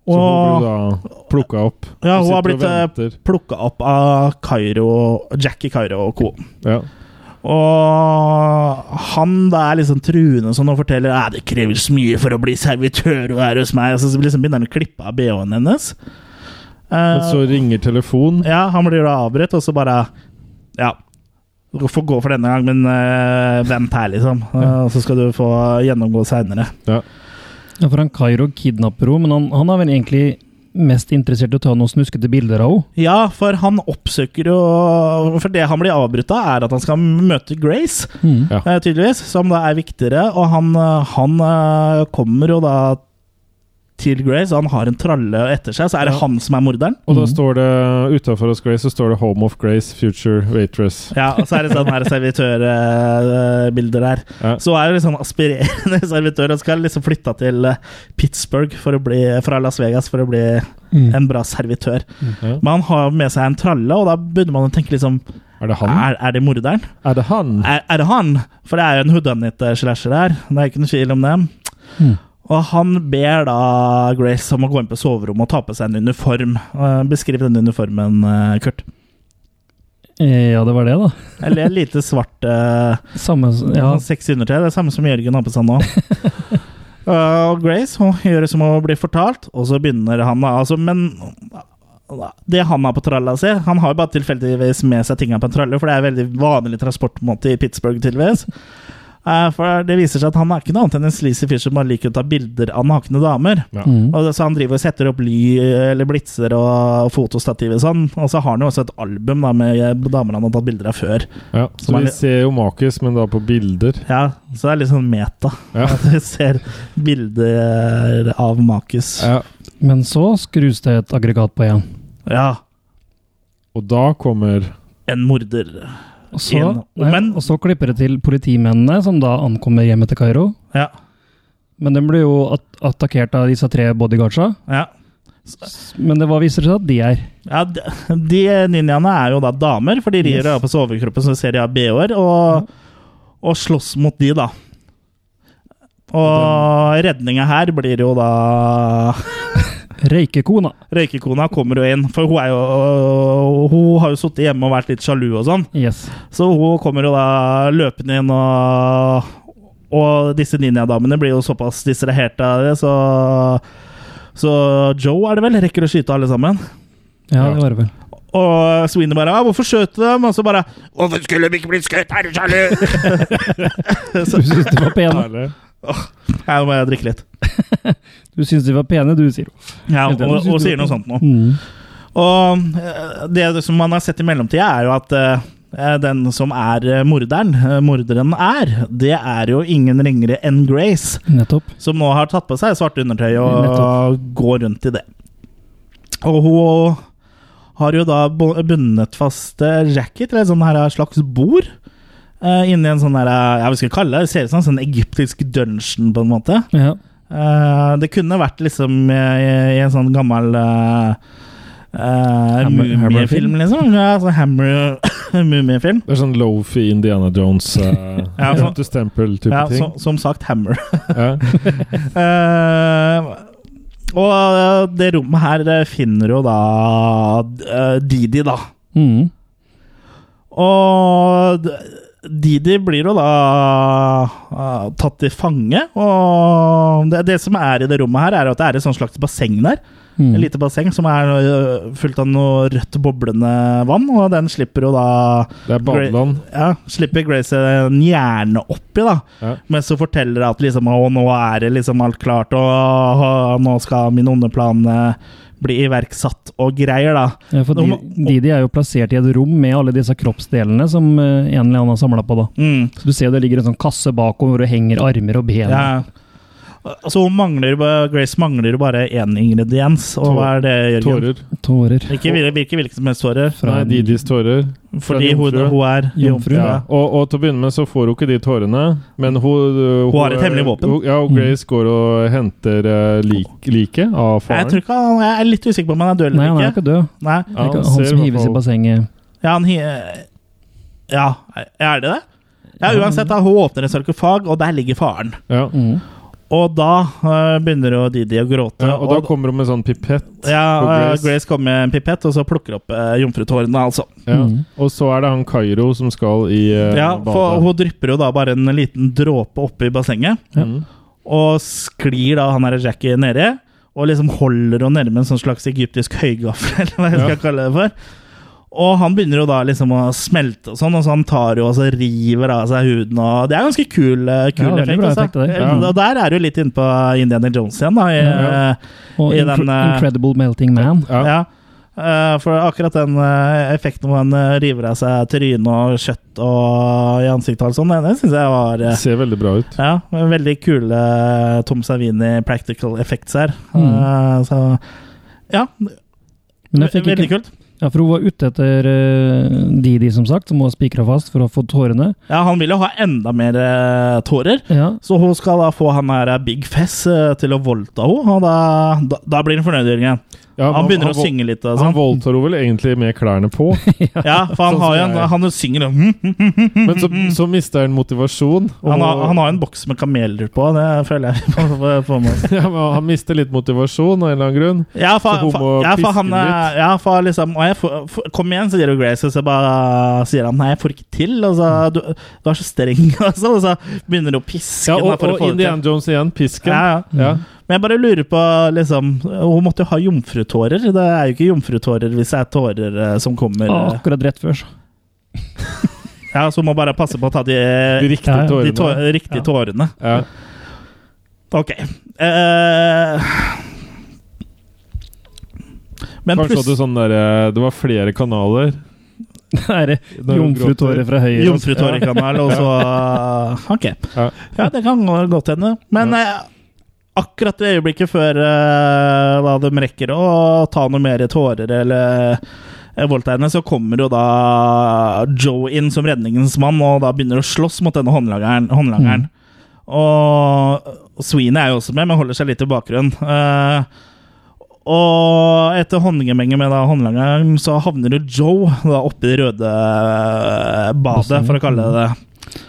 Så hun blir da plukka opp. ja, hun har blitt og eh, plukka opp av Cairo, Jackie Cairo og co. Ja. Og han da er liksom truende sånn og forteller at det kreves mye for å bli servitør og her hos meg. Og så liksom begynner han å klippe av BH-en hennes. Eh, Men så ringer telefonen. ja, han blir da avbrutt, og så bare Ja. Du får gå for denne gang, men uh, vent her, liksom. Uh, så skal du få gjennomgå seinere. Ja. Ja, for han Kairo kidnapper henne, men han, han er vel egentlig mest interessert i å ta noen snuskete bilder av henne. Ja, for han oppsøker jo For det han blir avbrutt av, er at han skal møte Grace, Ja. eh, tydeligvis, som da er viktigere. Og han, eh, han eh, kommer jo da til Grace, og han har en tralle etter seg, så er det Ja. han som er morderen. Og da står det utafor hos Grace så står det 'Home of Grace, Future Waitress'. Ja, og så er det sånn her servitørbilder der. Ja. Så er det liksom aspirerende servitør og skal liksom flytte til eh, Pittsburgh for å bli, fra Las Vegas for å bli en bra servitør. Ja. Men han har med seg en tralle, og da begynner man å tenke liksom Er det han? Er, er det morderen? Er det han? Er, er det han? For det er jo en whodunit-slasher her. Det er ikke noe tvil om det. Mm. Og han ber da Grace om å gå inn på soverommet og ta på seg en uniform. Eh, Beskriv den uniformen, eh, Kurt. Eh, Ja, det var det, da. Eller et lite svart Samme Ja. sexy undertøy. Det er samme som Jørgen har på seg nå. Og Grace hun gjør det som å bli fortalt, og så begynner han da altså, Men det han har på tralla si Han har jo bare tilfeldigvis med seg tinga på en tralle, for det er en veldig vanlig transportmåte i Pittsburgh, tydeligvis. Eh, for det viser seg at han er ikke noe annet enn en sleazy fyr som bare liker å ta bilder av nakne damer. Ja. Mm. Og så Han driver og setter opp ly eller blitser og fotostativ og sånn. Og så har han jo også et album da med damer han har tatt bilder av før. Ja, så vi ser jo Makis, men da på bilder. Ja, Så det er litt sånn meta. Ja. At vi ser bilder av Makus. Ja. Men så skrus det et aggregat på igjen. Ja, Og da kommer en morder. Og så, nei, Men- og så klipper det til politimennene, som da ankommer hjemmet til Kairo. Ja. Men de blir jo at attakkert av disse tre bodyguardsa. ja. Men det hva viser det seg at de er. Ja, de, de ninjaene er jo da damer, for de rir Yes. på overkroppen som ser de har BH-er, og, og slåss mot de, da. Og redninga her blir jo da Røykekona. Røykekona kommer jo inn, for hun er jo Hun har jo sittet hjemme og vært litt sjalu og sånn. Yes. Så hun kommer jo da løpende inn, og, og disse ninjadamene blir jo såpass distraherte av det, så Så Joe er det vel, rekker å skyte alle sammen. Ja, det var det vel. Og Sweeney bare ah, 'Hvorfor skjøt du dem?' Og så bare 'Hvorfor skulle de ikke blitt skutt? Er du sjalu?' Du syns de var pene, Herlig. Ja, nå må jeg drikke litt. Du syns de var pene, du, sier hun. Ja, og, og, og sier noe sånt nå. Mm. Og eh, det som man har sett i mellomtida, er jo at uh, den som er morderen, uh, morderen er, det er jo ingen ringere enn Grace, Nettopp. som nå har tatt på seg svart undertøy og Nettopp. går rundt i det. Og hun har jo da bundet fast Jackie til et sånn her slags bord. Eh, inni en sånn der, jeg ja, hva skal kalle det? Det ser ut som en sånn egyptisk dungeon, på en måte. Ja. Uh, det kunne vært liksom eh, i, i en sånn gammel uh, Hammer- mumiefilm, liksom. Ja, altså Hammer mumiefilm. Det er sånn Lofi Indiana Jones, uh, Ja, så- Tempus Temple-type Ja, ting. så, som sagt Hammer. Ja. Eh, og det rommet her finner jo da Didi, da. Mm. Og Didi blir jo da uh, tatt til fange. Og det, det som er i det rommet her, er at det er et sånt slags basseng der. Mm. Et lite basseng som er øh, fullt av noe rødt boblende vann, og den slipper jo da Det er badeland. Ja, slipper Grace en hjerne oppi, da. Ja. Mens hun forteller at liksom, å, nå er det liksom alt klart, og, og nå skal min onde plan øh, bli iverksatt og greier, da. Ja, for Didi de, de er jo plassert i et rom med alle disse kroppsdelene som eh, en eller annen har samla på. da. Mm. Så du ser det ligger en sånn kasse bakom hvor det henger armer og ben. Ja. Altså, hun mangler, Grace mangler bare én ingrediens, og hva er det, Jørgen? Tårer. Tårer. Ikke hvilke som helst tårer, Nei, Didis tårer. fordi hun, hun er Jomfru. Ja. Og, og til å begynne med så får hun ikke de tårene, men hun Hun, har et hemmelig våpen. Hun, ja, og Grace går og henter uh, lik, liket av Jeg, faren. tror ikke han, jeg er litt usikker på om han er død eller Nei, han er ikke. ikke død. Nei. Ja, han han som hives i bassenget. Ja, han hi Ja, er det det? Ja, uansett, da, hun åpner en sarkofag, og der ligger faren. Ja. Mm. Og da uh, begynner jo Didi å gråte. Ja, og da kommer hun med sånn pipett. ja, øh, Grace. Grace kommer med en pipett, og så plukker opp uh, jomfrutårene, altså. Ja. Mm. Og så er det han Kairo som skal i uh, Ja, for hun drypper jo da bare en liten dråpe oppi bassenget, Mm. og sklir da han her Jackie nedi, og liksom holder henne nede med en sånn slags egyptisk høygaffel, eller hva jeg skal Ja. kalle det for. Og han begynner jo da liksom å smelte og sånn, og så han tar jo og så river av seg huden. og Det er ganske kul, eh, kul Ja, effekt. bra altså. effekt, det. Eh, Ja. Og der er du litt inne på Indiana Jones igjen, da. I, Ja. eh, Og I Incre den, Incredible Melting Man. Ja. ja. Eh, for akkurat den effekten hvor han river av seg trynet og kjøtt og i ansiktet og sånt, det den syns jeg var det Ser veldig bra ut. ja, veldig kule Tom Savini practical effects her. Mm. Eh, så ja, Men jeg fikk veldig ikke, kult. Ja, for hun var ute etter uh, Didi, som sagt, som var spikra fast for å få tårene. Ja, han vil jo ha enda mer uh, tårer. Ja, Så hun skal da få han her Big Fess uh, til å voldta henne, og da, da, da blir han fornøyd, Jørgen. Ja, Han begynner å synge litt Altså. Han sånn. voldtar henne vel egentlig med klærne på, Ja, for han Sånn har jo en Han synger og men så, så mister han motivasjon. og- han, har, han har en boks med kameler på, det føler jeg på, på, ja, men han mister litt motivasjon av en eller annen grunn. Ja, for, Så hun må ja, piske han litt. Ja, for liksom og jeg får, for, Kom igjen, sier jo Grace, og så bare sier han nei, jeg får ikke til. Og så, du, du er så streng, altså, og så begynner du å piske Ja, og, og Indian. Jones igjen, pisken. Ja, ja. Ja. Men jeg bare lurer på liksom, Hun måtte jo ha jomfrutårer. Det er jo ikke jomfrutårer hvis det er tårer eh, som kommer. ah, eh. akkurat rett før, så. Ja, Så hun må bare passe på å ta de, De riktige Ja, ja. tårene. de tå riktige Ja. tårene. Ja. Ok. Uh, men Kanskje så hadde sånn der, eh, det var flere kanaler. Er jomfrutårer fra høyre. Jomfrutårekanal, og så Ok. Ja. Ja, det kan godt hende. Men eh, akkurat i øyeblikket før uh, de rekker å ta noe mer tårer eller eh, voldta så kommer jo da Joe inn som redningens mann og da begynner å slåss mot denne håndlangeren. håndlangeren. Og Sweeney er jo også med, men holder seg litt i bakgrunnen. Uh, og etter håndgemenget med da håndlangeren, så havner jo Joe da oppi det røde badet, for å kalle det det.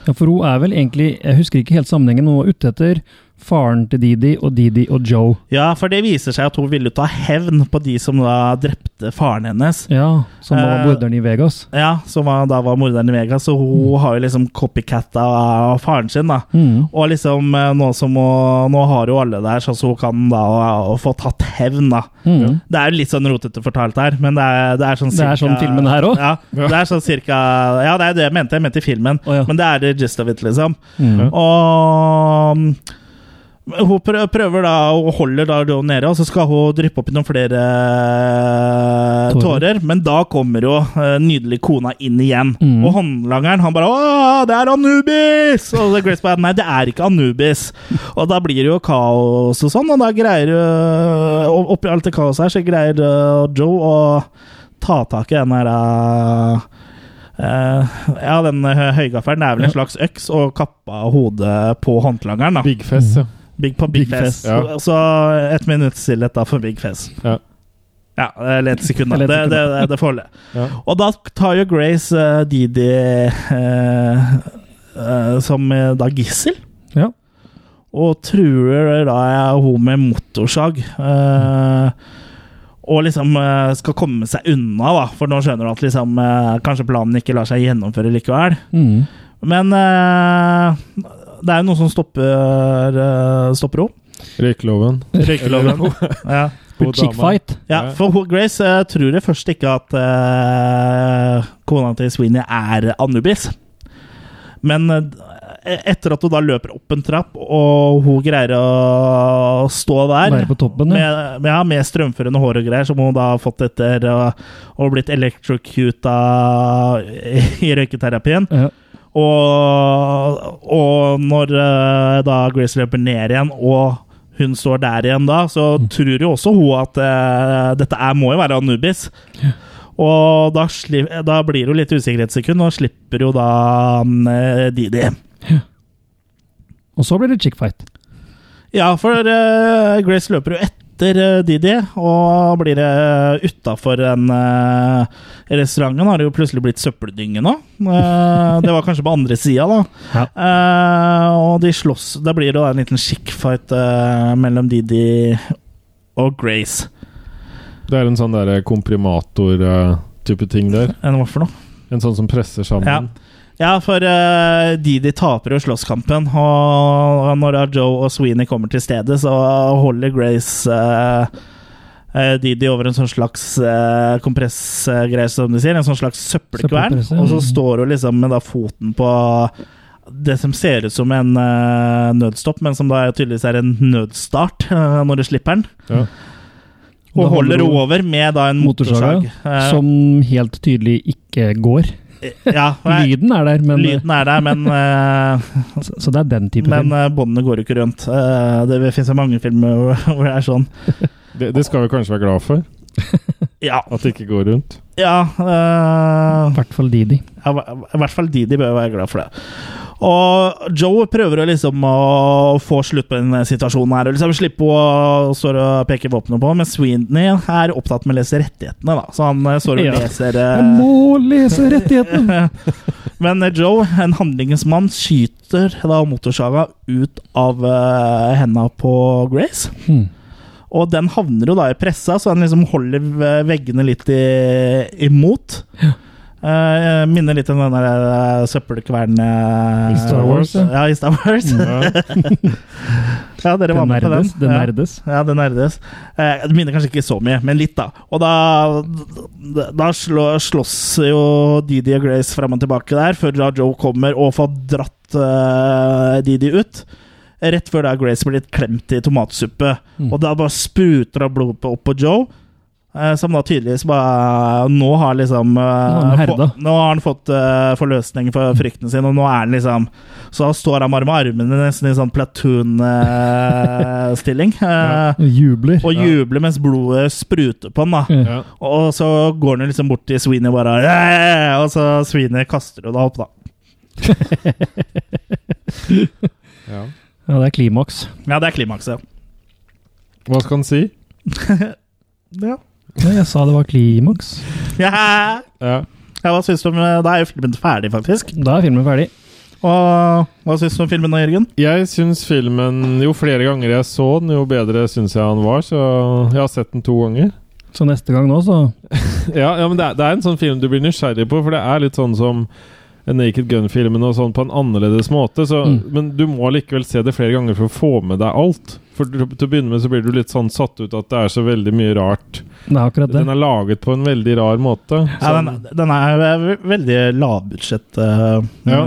Ja, for hun er vel egentlig Jeg husker ikke helt sammenhengen. Hun var ute etter faren til Didi og Didi og Joe. Ja, for det viser seg at hun ville ta hevn på de som da drepte faren hennes. Ja, Som var uh, morderen i Vegas. Ja, Som var, da var morderen i Vegas, så hun har jo liksom copycatta faren sin, da. Mm. Og liksom eh, nå som hun, Nå har jo alle der, så så hun kan da få tatt hevn, da. Mm. Det er jo litt sånn rotete fortalt her, men det er, det er sånn Det er sånn filmen her også? Ja, det er sånn cirka Ja, det er det jeg mente. Jeg mente filmen. oh, ja. Men det er the gist of it, liksom. Mm. Og mm, hun prøver da Hun holder da Joe nede, og så skal hun dryppe oppi noen flere eh, Tårer. tårer. Men da kommer jo eh, nydelig kona inn igjen. Mm. Og håndlangeren han bare 'Å, det er Anubis!' Og så Grace bare 'Nei, det er ikke Anubis'. og da blir det jo kaos og sånn, og da greier uh, Oppi alt det kaoset her, så greier eh, Joe å ta tak i den her eh, eh, ja, den uh, høygaffelen er vel en slags øks, og kappa hodet på håndlangeren. da Big Fest, ja. Big Pop, Big, Big Fest. Fest, ja. Så et minutt stillhet da for Big Fest. Ja. Ja, eller et sekund. Det, det, det, det får holde. Ja. Og da tar jo Grace uh, Didi uh, uh, som da gissel. Ja. Og truer da hun med motorsag. og liksom skal komme seg unna, da. For nå skjønner du at liksom, kanskje planen ikke lar seg gjennomføre likevel. Mm. Men det er jo noe som stopper, uh, stopper henne. Røykeloven. Røykeloven. ja. Hun Chick dama. fight. ja, for Grace eh, tror jeg først ikke at uh, kona til Sweeney er Anubis. Men uh, etter at hun da løper opp en trapp, og hun greier å stå der Være på toppen, ja. med, med, ja, med strømførende hår og greier, som hun da har fått etter og, å ha blitt electrocuta i røyketerapien. Ja. Og, og når uh, da Grace løper ned igjen, og hun står der igjen da, så tror jo også hun at uh, dette er, må jo være Anubis. Og da, da blir det jo litt usikkerhetssekund, og slipper jo da um, Didi. Didi. Og så blir det chick fight. Ja, for uh, Grace løper jo etter eh, Didi, og blir utafor en restaurant. Restauranten har det jo plutselig blitt søppeldynge nå. Eh, det var kanskje på andre sida, da. Ja. Eh, og de slåss Da blir det en liten skikkfight mellom Didi og Grace. Det er en sånn der komprimator-type ting der. En hva for noe? En sånn som presser sammen. Ja. Ja, for eh, Didi taper jo slåsskampen, og når Joe og Sweeney kommer til stedet, så holder Grace uh, eh, Didi over en sånn slags uh, kompressgreie, som de sier. En sånn slags søppelkvern. Og så står hun liksom med da foten på det som ser ut som en eh, nødstopp, men som da tydeligvis er en nødstart eh, når du slipper den. Ja. Og holder hun over med da en motorsag. Eh, som helt tydelig ikke går. Ja, jeg, Lyden er der, men, lyden er der, men uh, så, så det er den type Men film. eh, båndene går jo ikke rundt. Uh, det finnes jo mange filmer hvor, hvor det er sånn. Det, det skal vi kanskje være glad for, Ja. at det ikke går rundt. ja eh, I hvert fall Didi. Ja, I hvert fall de bør være glad for det. Og Joe prøver å liksom å få slutt på den situasjonen her. Og liksom slippe å stå og peke våpenet på, men Sweeney er opptatt med å lese rettighetene. da Så han eh, står og Ja. leser eh, Jeg må lese rettighetene! Men eh, Joe, en handlingens mann, skyter da motorsaga ut av uh, henda på Grace. Hmm. Og den havner jo da i pressa, så han liksom holder veggene litt i, imot. Eh, minner litt om den der uh, søppelkvernen uh, I Star Wars, ja. I Star Wars. Ja. dere var med på den. Det nerdes. Ja, det nerdes. Uh, det minner kanskje ikke så mye, men litt, da. Og da, da slå, slåss jo Didi og Grace fram og tilbake der, før da Joe kommer og får dratt eh, Didi ut. Rett før da Grace blir litt klemt i tomatsuppe. Mm. Og da bare spruter av blod opp på Joe. Eh, Som da tydeligvis bare Nå har liksom eh, Nå har han få- Nå har han fått uh, forløsning for frykten sin, og nå er han liksom Så står han bare med armene nesten i sånn platoon-stilling. Og Jubler. Og jubler mens blodet spruter på han. da Ja. Ja. Og så går han liksom bort til Sweeney og bare «Yeah!» Og så Sweeney kaster jo da opp, da. Ja. Ja, det er klimaks. Ja, det er klimakset. Hva skal han si? Ja. Ja, jeg sa det var klimaks. ja. Ja. Ja, hva syns du om Da er jo filmen ferdig, faktisk. Da er filmen ferdig. Og hva syns du om filmen da, Jørgen? Jeg syns filmen Jo flere ganger jeg så den, jo bedre syns jeg han var. Så jeg har sett den to ganger. Så neste gang nå, så Ja, ja men det er, det er en sånn film du blir nysgjerrig på, for det er litt sånn som Naked Gun-filmen og sånn på en annerledes måte. Så, Mm. Men du må likevel se det flere ganger for å få med deg alt. For til å begynne med så blir du litt sånn satt ut at det er så veldig mye rart. det er akkurat det. Den er laget på en veldig rar måte. Ja, Sånn- den, den er veldig lavbudsjett. Uh, Ja.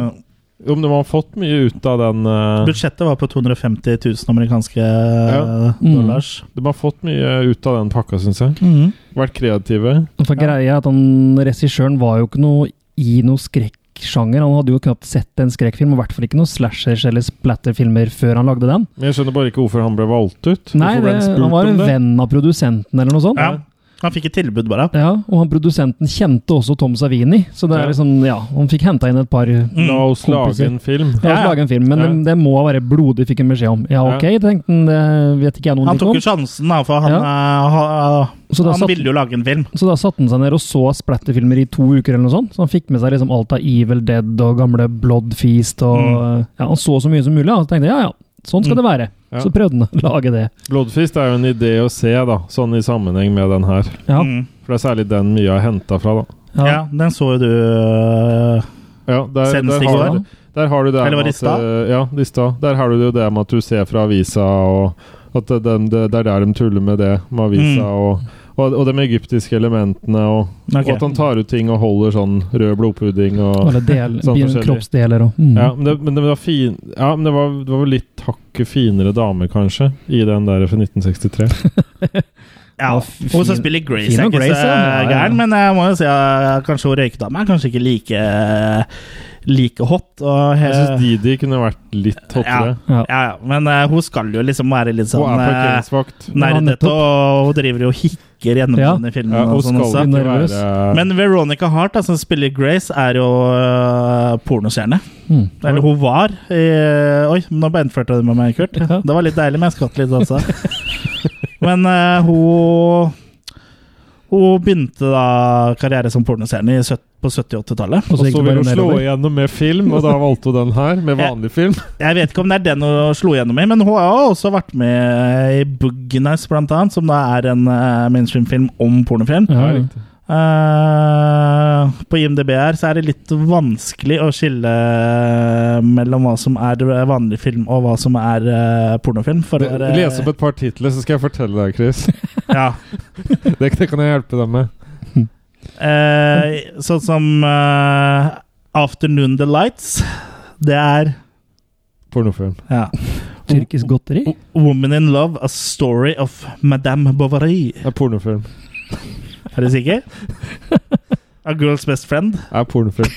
Jo, men de har fått mye ut av den uh, Budsjettet var på 250 000 amerikanske Ja. Mm. dollars. De har fått mye ut av den pakka, syns jeg. Mm. Vært kreative. For greia er at han, Regissøren var jo ikke noe i noe skrekksjanger. Han hadde jo knapt sett en skrekkfilm, og i hvert fall ikke noen slashers eller splatterfilmer før han lagde den. Men jeg skjønner bare ikke hvorfor han ble valgt ut. Nei, det, spurt han var om en det? venn av produsenten eller noe sånt. Ja. Han fikk et tilbud, bare. Ja, og han produsenten kjente også Tom Savini, så det er liksom, ja, han fikk henta inn et par Ja, La oss lage en film. La oss lage en film, men Ja. det, det må være blodig, fikk en beskjed om. Ja, ok, tenkte han, det vet ikke jeg noen Han ting tok jo sjansen, da, for han, Ja. uh, ha, Så han satt- ville jo lage en film. Så da satte han seg ned og så splatterfilmer i to uker, eller noe sånt. Så han fikk med seg liksom alt av Evil Dead og gamle Blood Feast og Mm. Ja, han så så mye som mulig, og så tenkte ja ja, sånn skal det være. Ja. Så prøvde han å lage det. Bloodfist er jo en idé å se, da, sånn i sammenheng med den her. Ja. Mm. For det er særlig den mye er henta fra, da. Ja. ja. den så jo du eh, Ja, der, Senest i har, går. der har du det Eller var det i stad? eh, Ja, lista i stad. Der har du jo det med at du ser fra avisa, og at det, det, det, det er der de tuller med det med avisa, Mm. og, og, og de egyptiske elementene, og, okay. og at han tar ut ting og holder sånn rød blodpudding og del, Sånn kroppsdeler og mm. Ja, men det, men det var fin Ja, men det var, det var litt hakket finere damer, kanskje, i den der fra 1963. Ja, Hun som spiller Grace, er ikke Grace, så ja. Ja, ja. gæren, men jeg må jo si at kanskje hun røykedame er kanskje ikke like like hot. Og, Jeg syns Didi kunne vært litt hottere. ja, ja, ja, men uh, hun skal jo liksom være litt Hun sånn er uh, parkeringsvakt. Nerdete, og hun driver jo og hikker gjennom Ja. denne filmen. Ja, og sånn også. være Men Veronica Hart, da, som spiller Grace, er jo uh, pornostjerne. Mm. Eller hun var. eh, oi, nå beinførte du med meg, Kurt. Ja. Det var litt deilig, men jeg skvatt litt også. men uh, hun Hun begynte da karriere som pornostjerne på 70-80-tallet. Og så ville hun slå igjennom med film, og da valgte hun den her, med vanlig film. Jeg vet ikke om det er den hun slo igjennom i, men hun har også vært med i Boogie blant annet, som da er en eh, mainstream-film om pornofilm. Ja, ja. Eh, på IMDb her så er det litt vanskelig å skille mellom hva som er vanlig film og hva som er uh, pornofilm. For å være- Les opp et par titler, så skal jeg fortelle deg, Chris. Ja. Det, det kan jeg hjelpe deg med. Uh, sånn som eh, Afternoon Delights. Det er Pornofilm. Ja. Tyrkisk godteri? Woman in Love, A Story of Madame Bovary. Det er pornofilm. Er du sikker? A Girl's Best Friend. Er pornofilm.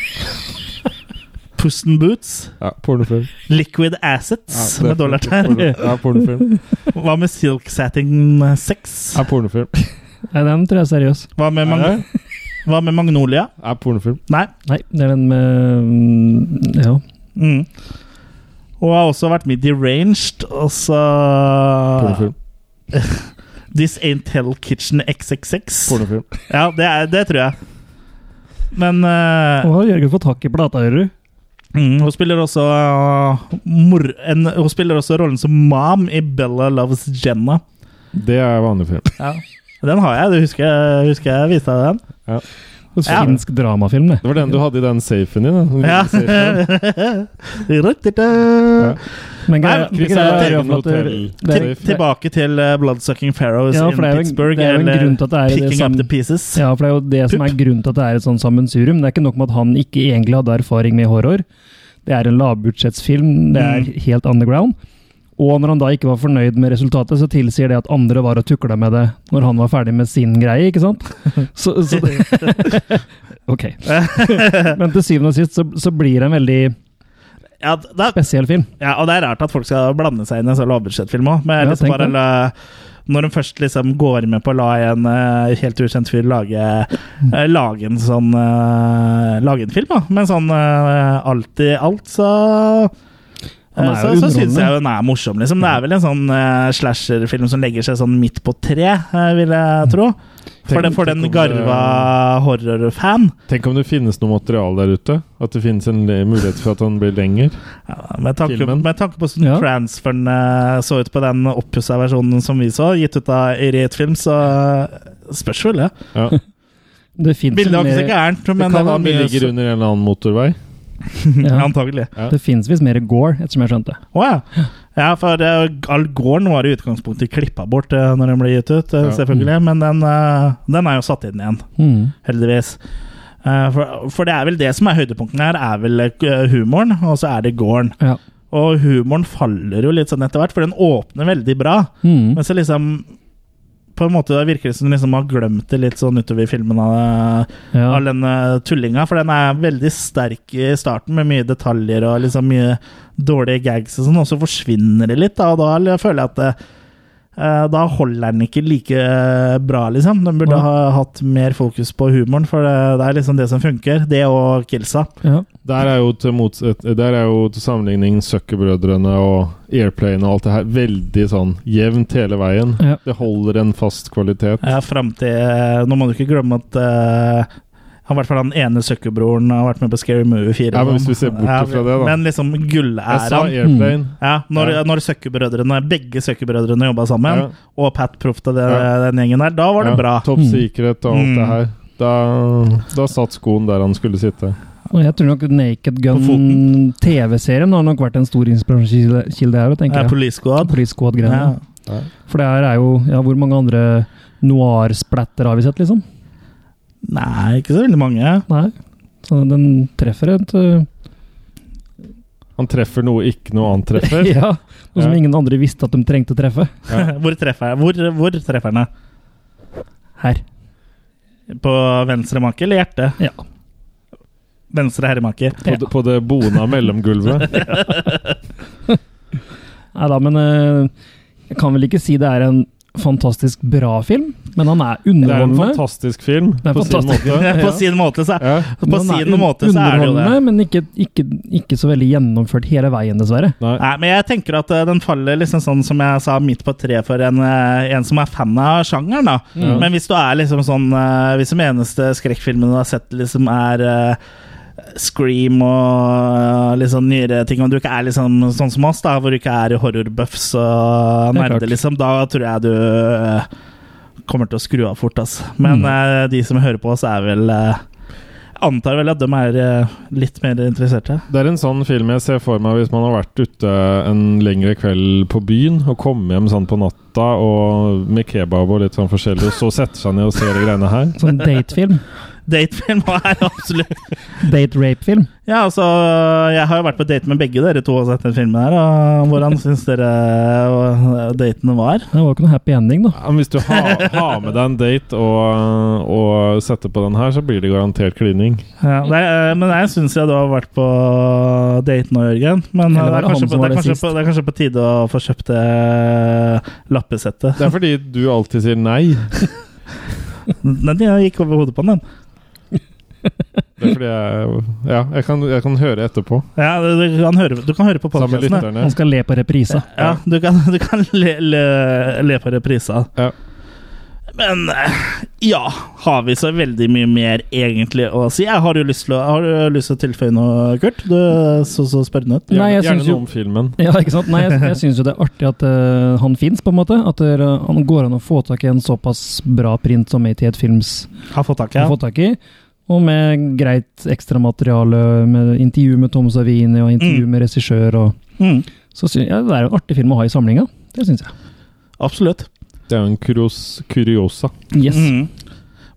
Puss in Boots. Ja, pornofilm. Liquid Ja, Assets er med dollartegn. Ja, pornofilm. Hva med Silk Satin Sex? Ja, pornofilm. Nei, den tror jeg er seriøs. Hva med, Mag? Hva med Magnolia? Ja, pornofilm. Nei. Nei, det er den med mm, Ja. Mm. Og har også vært med i Deranged, og så Pornofilm. This Ain't Hell Kitchen XXX. Pornofilm. Ja, det, er, det tror jeg. Men Hva gjør Jørgen fått tak i plata, hører du. mm, hun spiller også uh, mor, en, Hun spiller også rollen som mom i Bella Loves Jenna. Det er vanlig film. Ja. Den har jeg. Du husker, husker jeg viste deg den? Ja. Ja. Dramafilm, det. Det var den du hadde i den safen din. Da. Den Ja. Men greia, greia er at det, Til, tilbake til uh, Bloodsucking Pharaohs Ja, in Pittsburgh. det er jo en eller grunn til at det er det Picking som- Up The Pieces. Ja, for det er jo det som er grunnen til at det er et sånn sammensurium. Det er ikke nok med at han ikke egentlig hadde erfaring med horror. Det er en lavbudsjettsfilm, det er Mm. helt underground. Og når han da ikke var fornøyd med resultatet, så tilsier det at andre var og tukla med det når han var ferdig med sin greie, ikke sant? Så, så Ok. Men til syvende og sist så, så blir det en veldig Ja, det er, spesiell film. ja, og det er rart at folk skal blande seg inn i en sånn lavbudsjettfilm òg. Men Ja, liksom bare la, når de først liksom går med på å la en uh, helt ukjent fyr lage, uh, lage en sånn uh, Lage en film, da. Men sånn uh, alt i alt, så så, så syns jeg den er morsom, liksom. Det er vel en sånn uh, slasherfilm som legger seg sånn midt på tre, uh, vil jeg tro. For, Tenk- det, for den garva horrorfan. Tenk om det finnes noe materiale der ute? At det finnes en mulighet for at den blir lenger? Ja, med, tanke, Filmen. med tanke på hvordan Ja. transferen eh, så ut på den oppussa versjonen som vi så, gitt ut av Irit Film, så eh, spørs vel det. Ja. Det Bildet var ikke så gærent, Det kan var hende vi mye ligger under en eller annen motorvei. ja. Antagelig. Ja. Det fins visst mer gore, ettersom jeg skjønte. Oh, ja. Ja, for det, all gården var i utgangspunktet klippa bort eh, når den ble gitt ut, eh, Ja. Mm. Men den, eh, den er jo satt inn igjen, Mm. heldigvis. For, for det er vel det som er høydepunkten her, er vel humoren, og så er det gården. Ja. Og humoren faller jo litt sånn etter hvert, for den åpner veldig bra. Mm. Men så liksom På en måte virker det som de liksom har glemt det litt sånn utover filmen av Ja. av den eh, tullinga. For den er veldig sterk i starten, med mye detaljer og liksom mye dårlige gags og sånn, og så forsvinner det litt, da, og da føler jeg at det, da holder den ikke like bra, liksom. Den burde Ja. ha hatt mer fokus på humoren, for det, det er liksom det som funker. Det og killsa. ja. Der er jo til, motsett, der er jo til sammenligning Søkkerbrødrene og Airplane og alt det her veldig sånn jevnt hele veien. Ja. Det holder en fast kvalitet. Ja, fram til Nå må du ikke glemme at eh, han, hvert fall han ene søkkerbroren har vært med på Scary Movie 4. Ja, men hvis vi ser bort Ja, fra det, da. Men liksom Jeg sa gullæraen Mm. ja, Når, Ja. når søkkebrødrene, begge søkkebrødrene jobba sammen, Ja. og Pat og Ja. den gjengen der, da var det Ja, bra. Top Mm. Secret og alt Mm. det her. Da, da satt skoen der han skulle sitte. Og jeg tror nok Naked Gun TV-serien har nok vært en stor inspirasjonskilde her. tenker Ja. Police Squad. Police Squad-greiene. Ja. For det her er jo ja, Hvor mange andre noir-splatter har vi sett, liksom? Nei, ikke så veldig mange. Nei. Så den treffer et uh, Han treffer noe ikke noe annet treffer. Ja. Noe som Ja. ingen andre visste at de trengte å treffe. Ja. Hvor treffer jeg? Hvor, hvor treffer den? Her. På venstre make eller hjerte? Ja. Venstre herremake. På, det, på det bona mellomgulvet. Nei da, men eh, jeg kan vel ikke si det er en fantastisk bra film, men han er Det er en fantastisk film, på, fantastisk. på sin måte. På sin måte, så Ja. På Men er sin måte så er det jo det. Men ikke, ikke, ikke så veldig gjennomført hele veien, dessverre. Nei. Nei, men jeg tenker at eh, den faller liksom sånn som jeg sa, midt på tre for en, eh, en som er fan av sjangeren. da. Ja. Men hvis du er liksom sånn eh, Hvis den eneste skrekkfilmen du har sett, liksom er Scream og litt sånn nyere ting, og du ikke er liksom sånn som oss, da, hvor du ikke er horrorbuffs og er nerder, liksom, da tror jeg du kommer til å skru av fort, altså. Men Mm. eh, de som hører på oss, er vel eh, Antar vel at de er eh, litt mer interesserte. Det er en sånn film jeg ser for meg hvis man har vært ute en lengre kveld på byen og kommer hjem sånn på natta og med kebab og litt sånn forskjellig, og så setter seg ned og ser de greiene her. Sånn datefilm. Datefilm er absolutt Date-rape-film. Ja, altså, jeg har jo vært på date med begge dere to og sett den filmen her. Og hvordan syns dere datene var? Det var ikke noe happy ending, da. Ja, men hvis du har, har med deg en date og, og setter på den her, så blir det garantert klining. Ja, det er, men jeg syns jeg du har vært på date nå, Jørgen. Men det er, det kanskje han på, det, er på, det er kanskje på tide å få kjøpt det lappesettet. Det er fordi du alltid sier nei. Den gikk over hodet på den. Det er fordi jeg Ja, jeg kan, jeg kan høre etterpå. Ja, du, du, kan høre, du kan høre på podkastene. Han skal le på reprisa. Ja, du kan, du kan le, le, le på reprisa. Ja. Men ja, har vi så veldig mye mer egentlig å si? Jeg har jo lyst til å, har du lyst til å tilføye noe, Kurt? Du så så spørrende ut. Nei, jeg Gjerne syns jo- noe om filmen. Ja, ikke sant? Nei, jeg, jeg syns jo det er artig at uh, han fins, på en måte. At det, uh, han går an å få tak i en såpass bra print som 88 Films Har fått tak i. har fått tak i. Og med greit ekstramateriale, med intervju med Tom Savini og intervju Mm. med regissør. og Mm, Så synes, jeg det er en artig film å ha i samlinga. Det syns jeg. absolutt. Det er jo en kurios, kuriosa. Yes. Mm.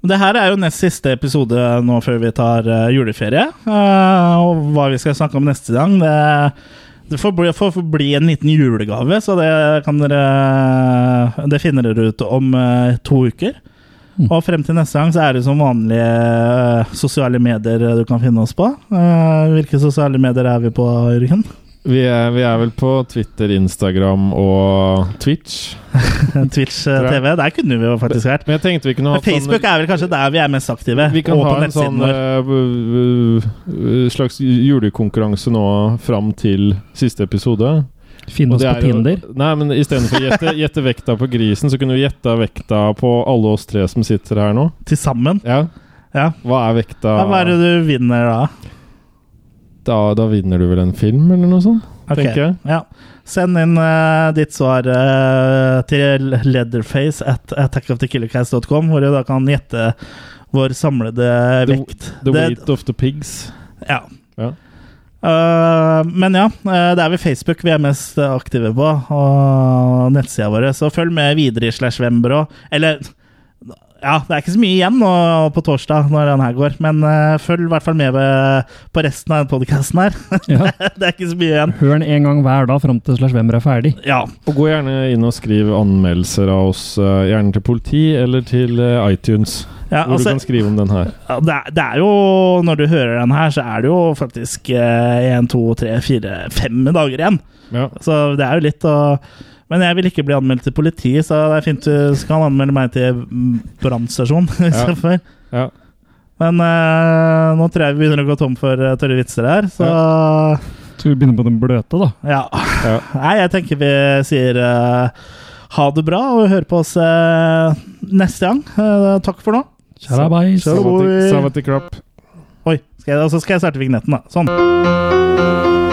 Det her er jo nest siste episode nå før vi tar uh, juleferie. Uh, og hva vi skal snakke om neste gang, det, det får, bli, får bli en liten julegave. Så det kan dere Det finner dere ut om uh, to uker. Mm. Og frem til neste gang så er det som vanlige eh, sosiale medier du kan finne oss på. Eh, hvilke sosiale medier er vi på, Jørgen? Vi er, vi er vel på Twitter, Instagram og Twitch. Twitch eh. TV. Der kunne vi jo faktisk vært. Men jeg tenkte vi kunne ha Facebook sånn- Facebook er vel kanskje der vi er mest aktive. Vi kan ha en sånn eh, v- slags julekonkurranse nå fram til siste episode. Finn oss på Tinder? jo-. Nei, men istedenfor å gjette, gjette vekta på grisen, så kunne vi gjette vekta på alle oss tre som sitter her nå. Til sammen. Ja, Ja. Hva er vekta? Hva er det du vinner da? Da, da vinner du vel en film, eller noe sånt? Ok, Tenker jeg. Ja. Send inn uh, ditt svar uh, til leatherface at attackofthekillercast.com, hvor du da kan gjette vår samlede The- vekt. The Det- Weight of the Pigs. Ja. Ja. Eh, men ja, eh, det er vel Facebook vi er mest aktive på, og nettsida vår. Så følg med videre i Slash Vember òg. Eller ja, det er ikke så mye igjen nå på torsdag når den her går, men uh, følg i hvert fall med ved, på resten av podkasten her. Ja. det er ikke så mye igjen. Hør den en gang hver dag fram til Slash Vemmer er ferdig. Ja. Og gå gjerne inn og skriv anmeldelser av oss, gjerne til politi eller til iTunes, ja hvor altså, du kan skrive om den her. Ja, det, er, det er jo Når du hører den her, så er det jo faktisk én, to, tre, fire, fem dager igjen. Ja. Så det er jo litt å Men jeg vil ikke bli anmeldt til politi, så det er fint du skal anmelde meg til brannstasjon istedenfor. Ja. Men uh, nå tror jeg vi begynner å gå tom for uh, tørre vitser her, så Så vi begynner på den bløte, da. ja. Ja. Nei, jeg tenker vi sier uh, ha det bra, og hør på oss eh, neste gang. Eh, takk for nå. Savati Kropp. Oi, skal jeg, og så skal jeg starte vignetten, da. Sånn.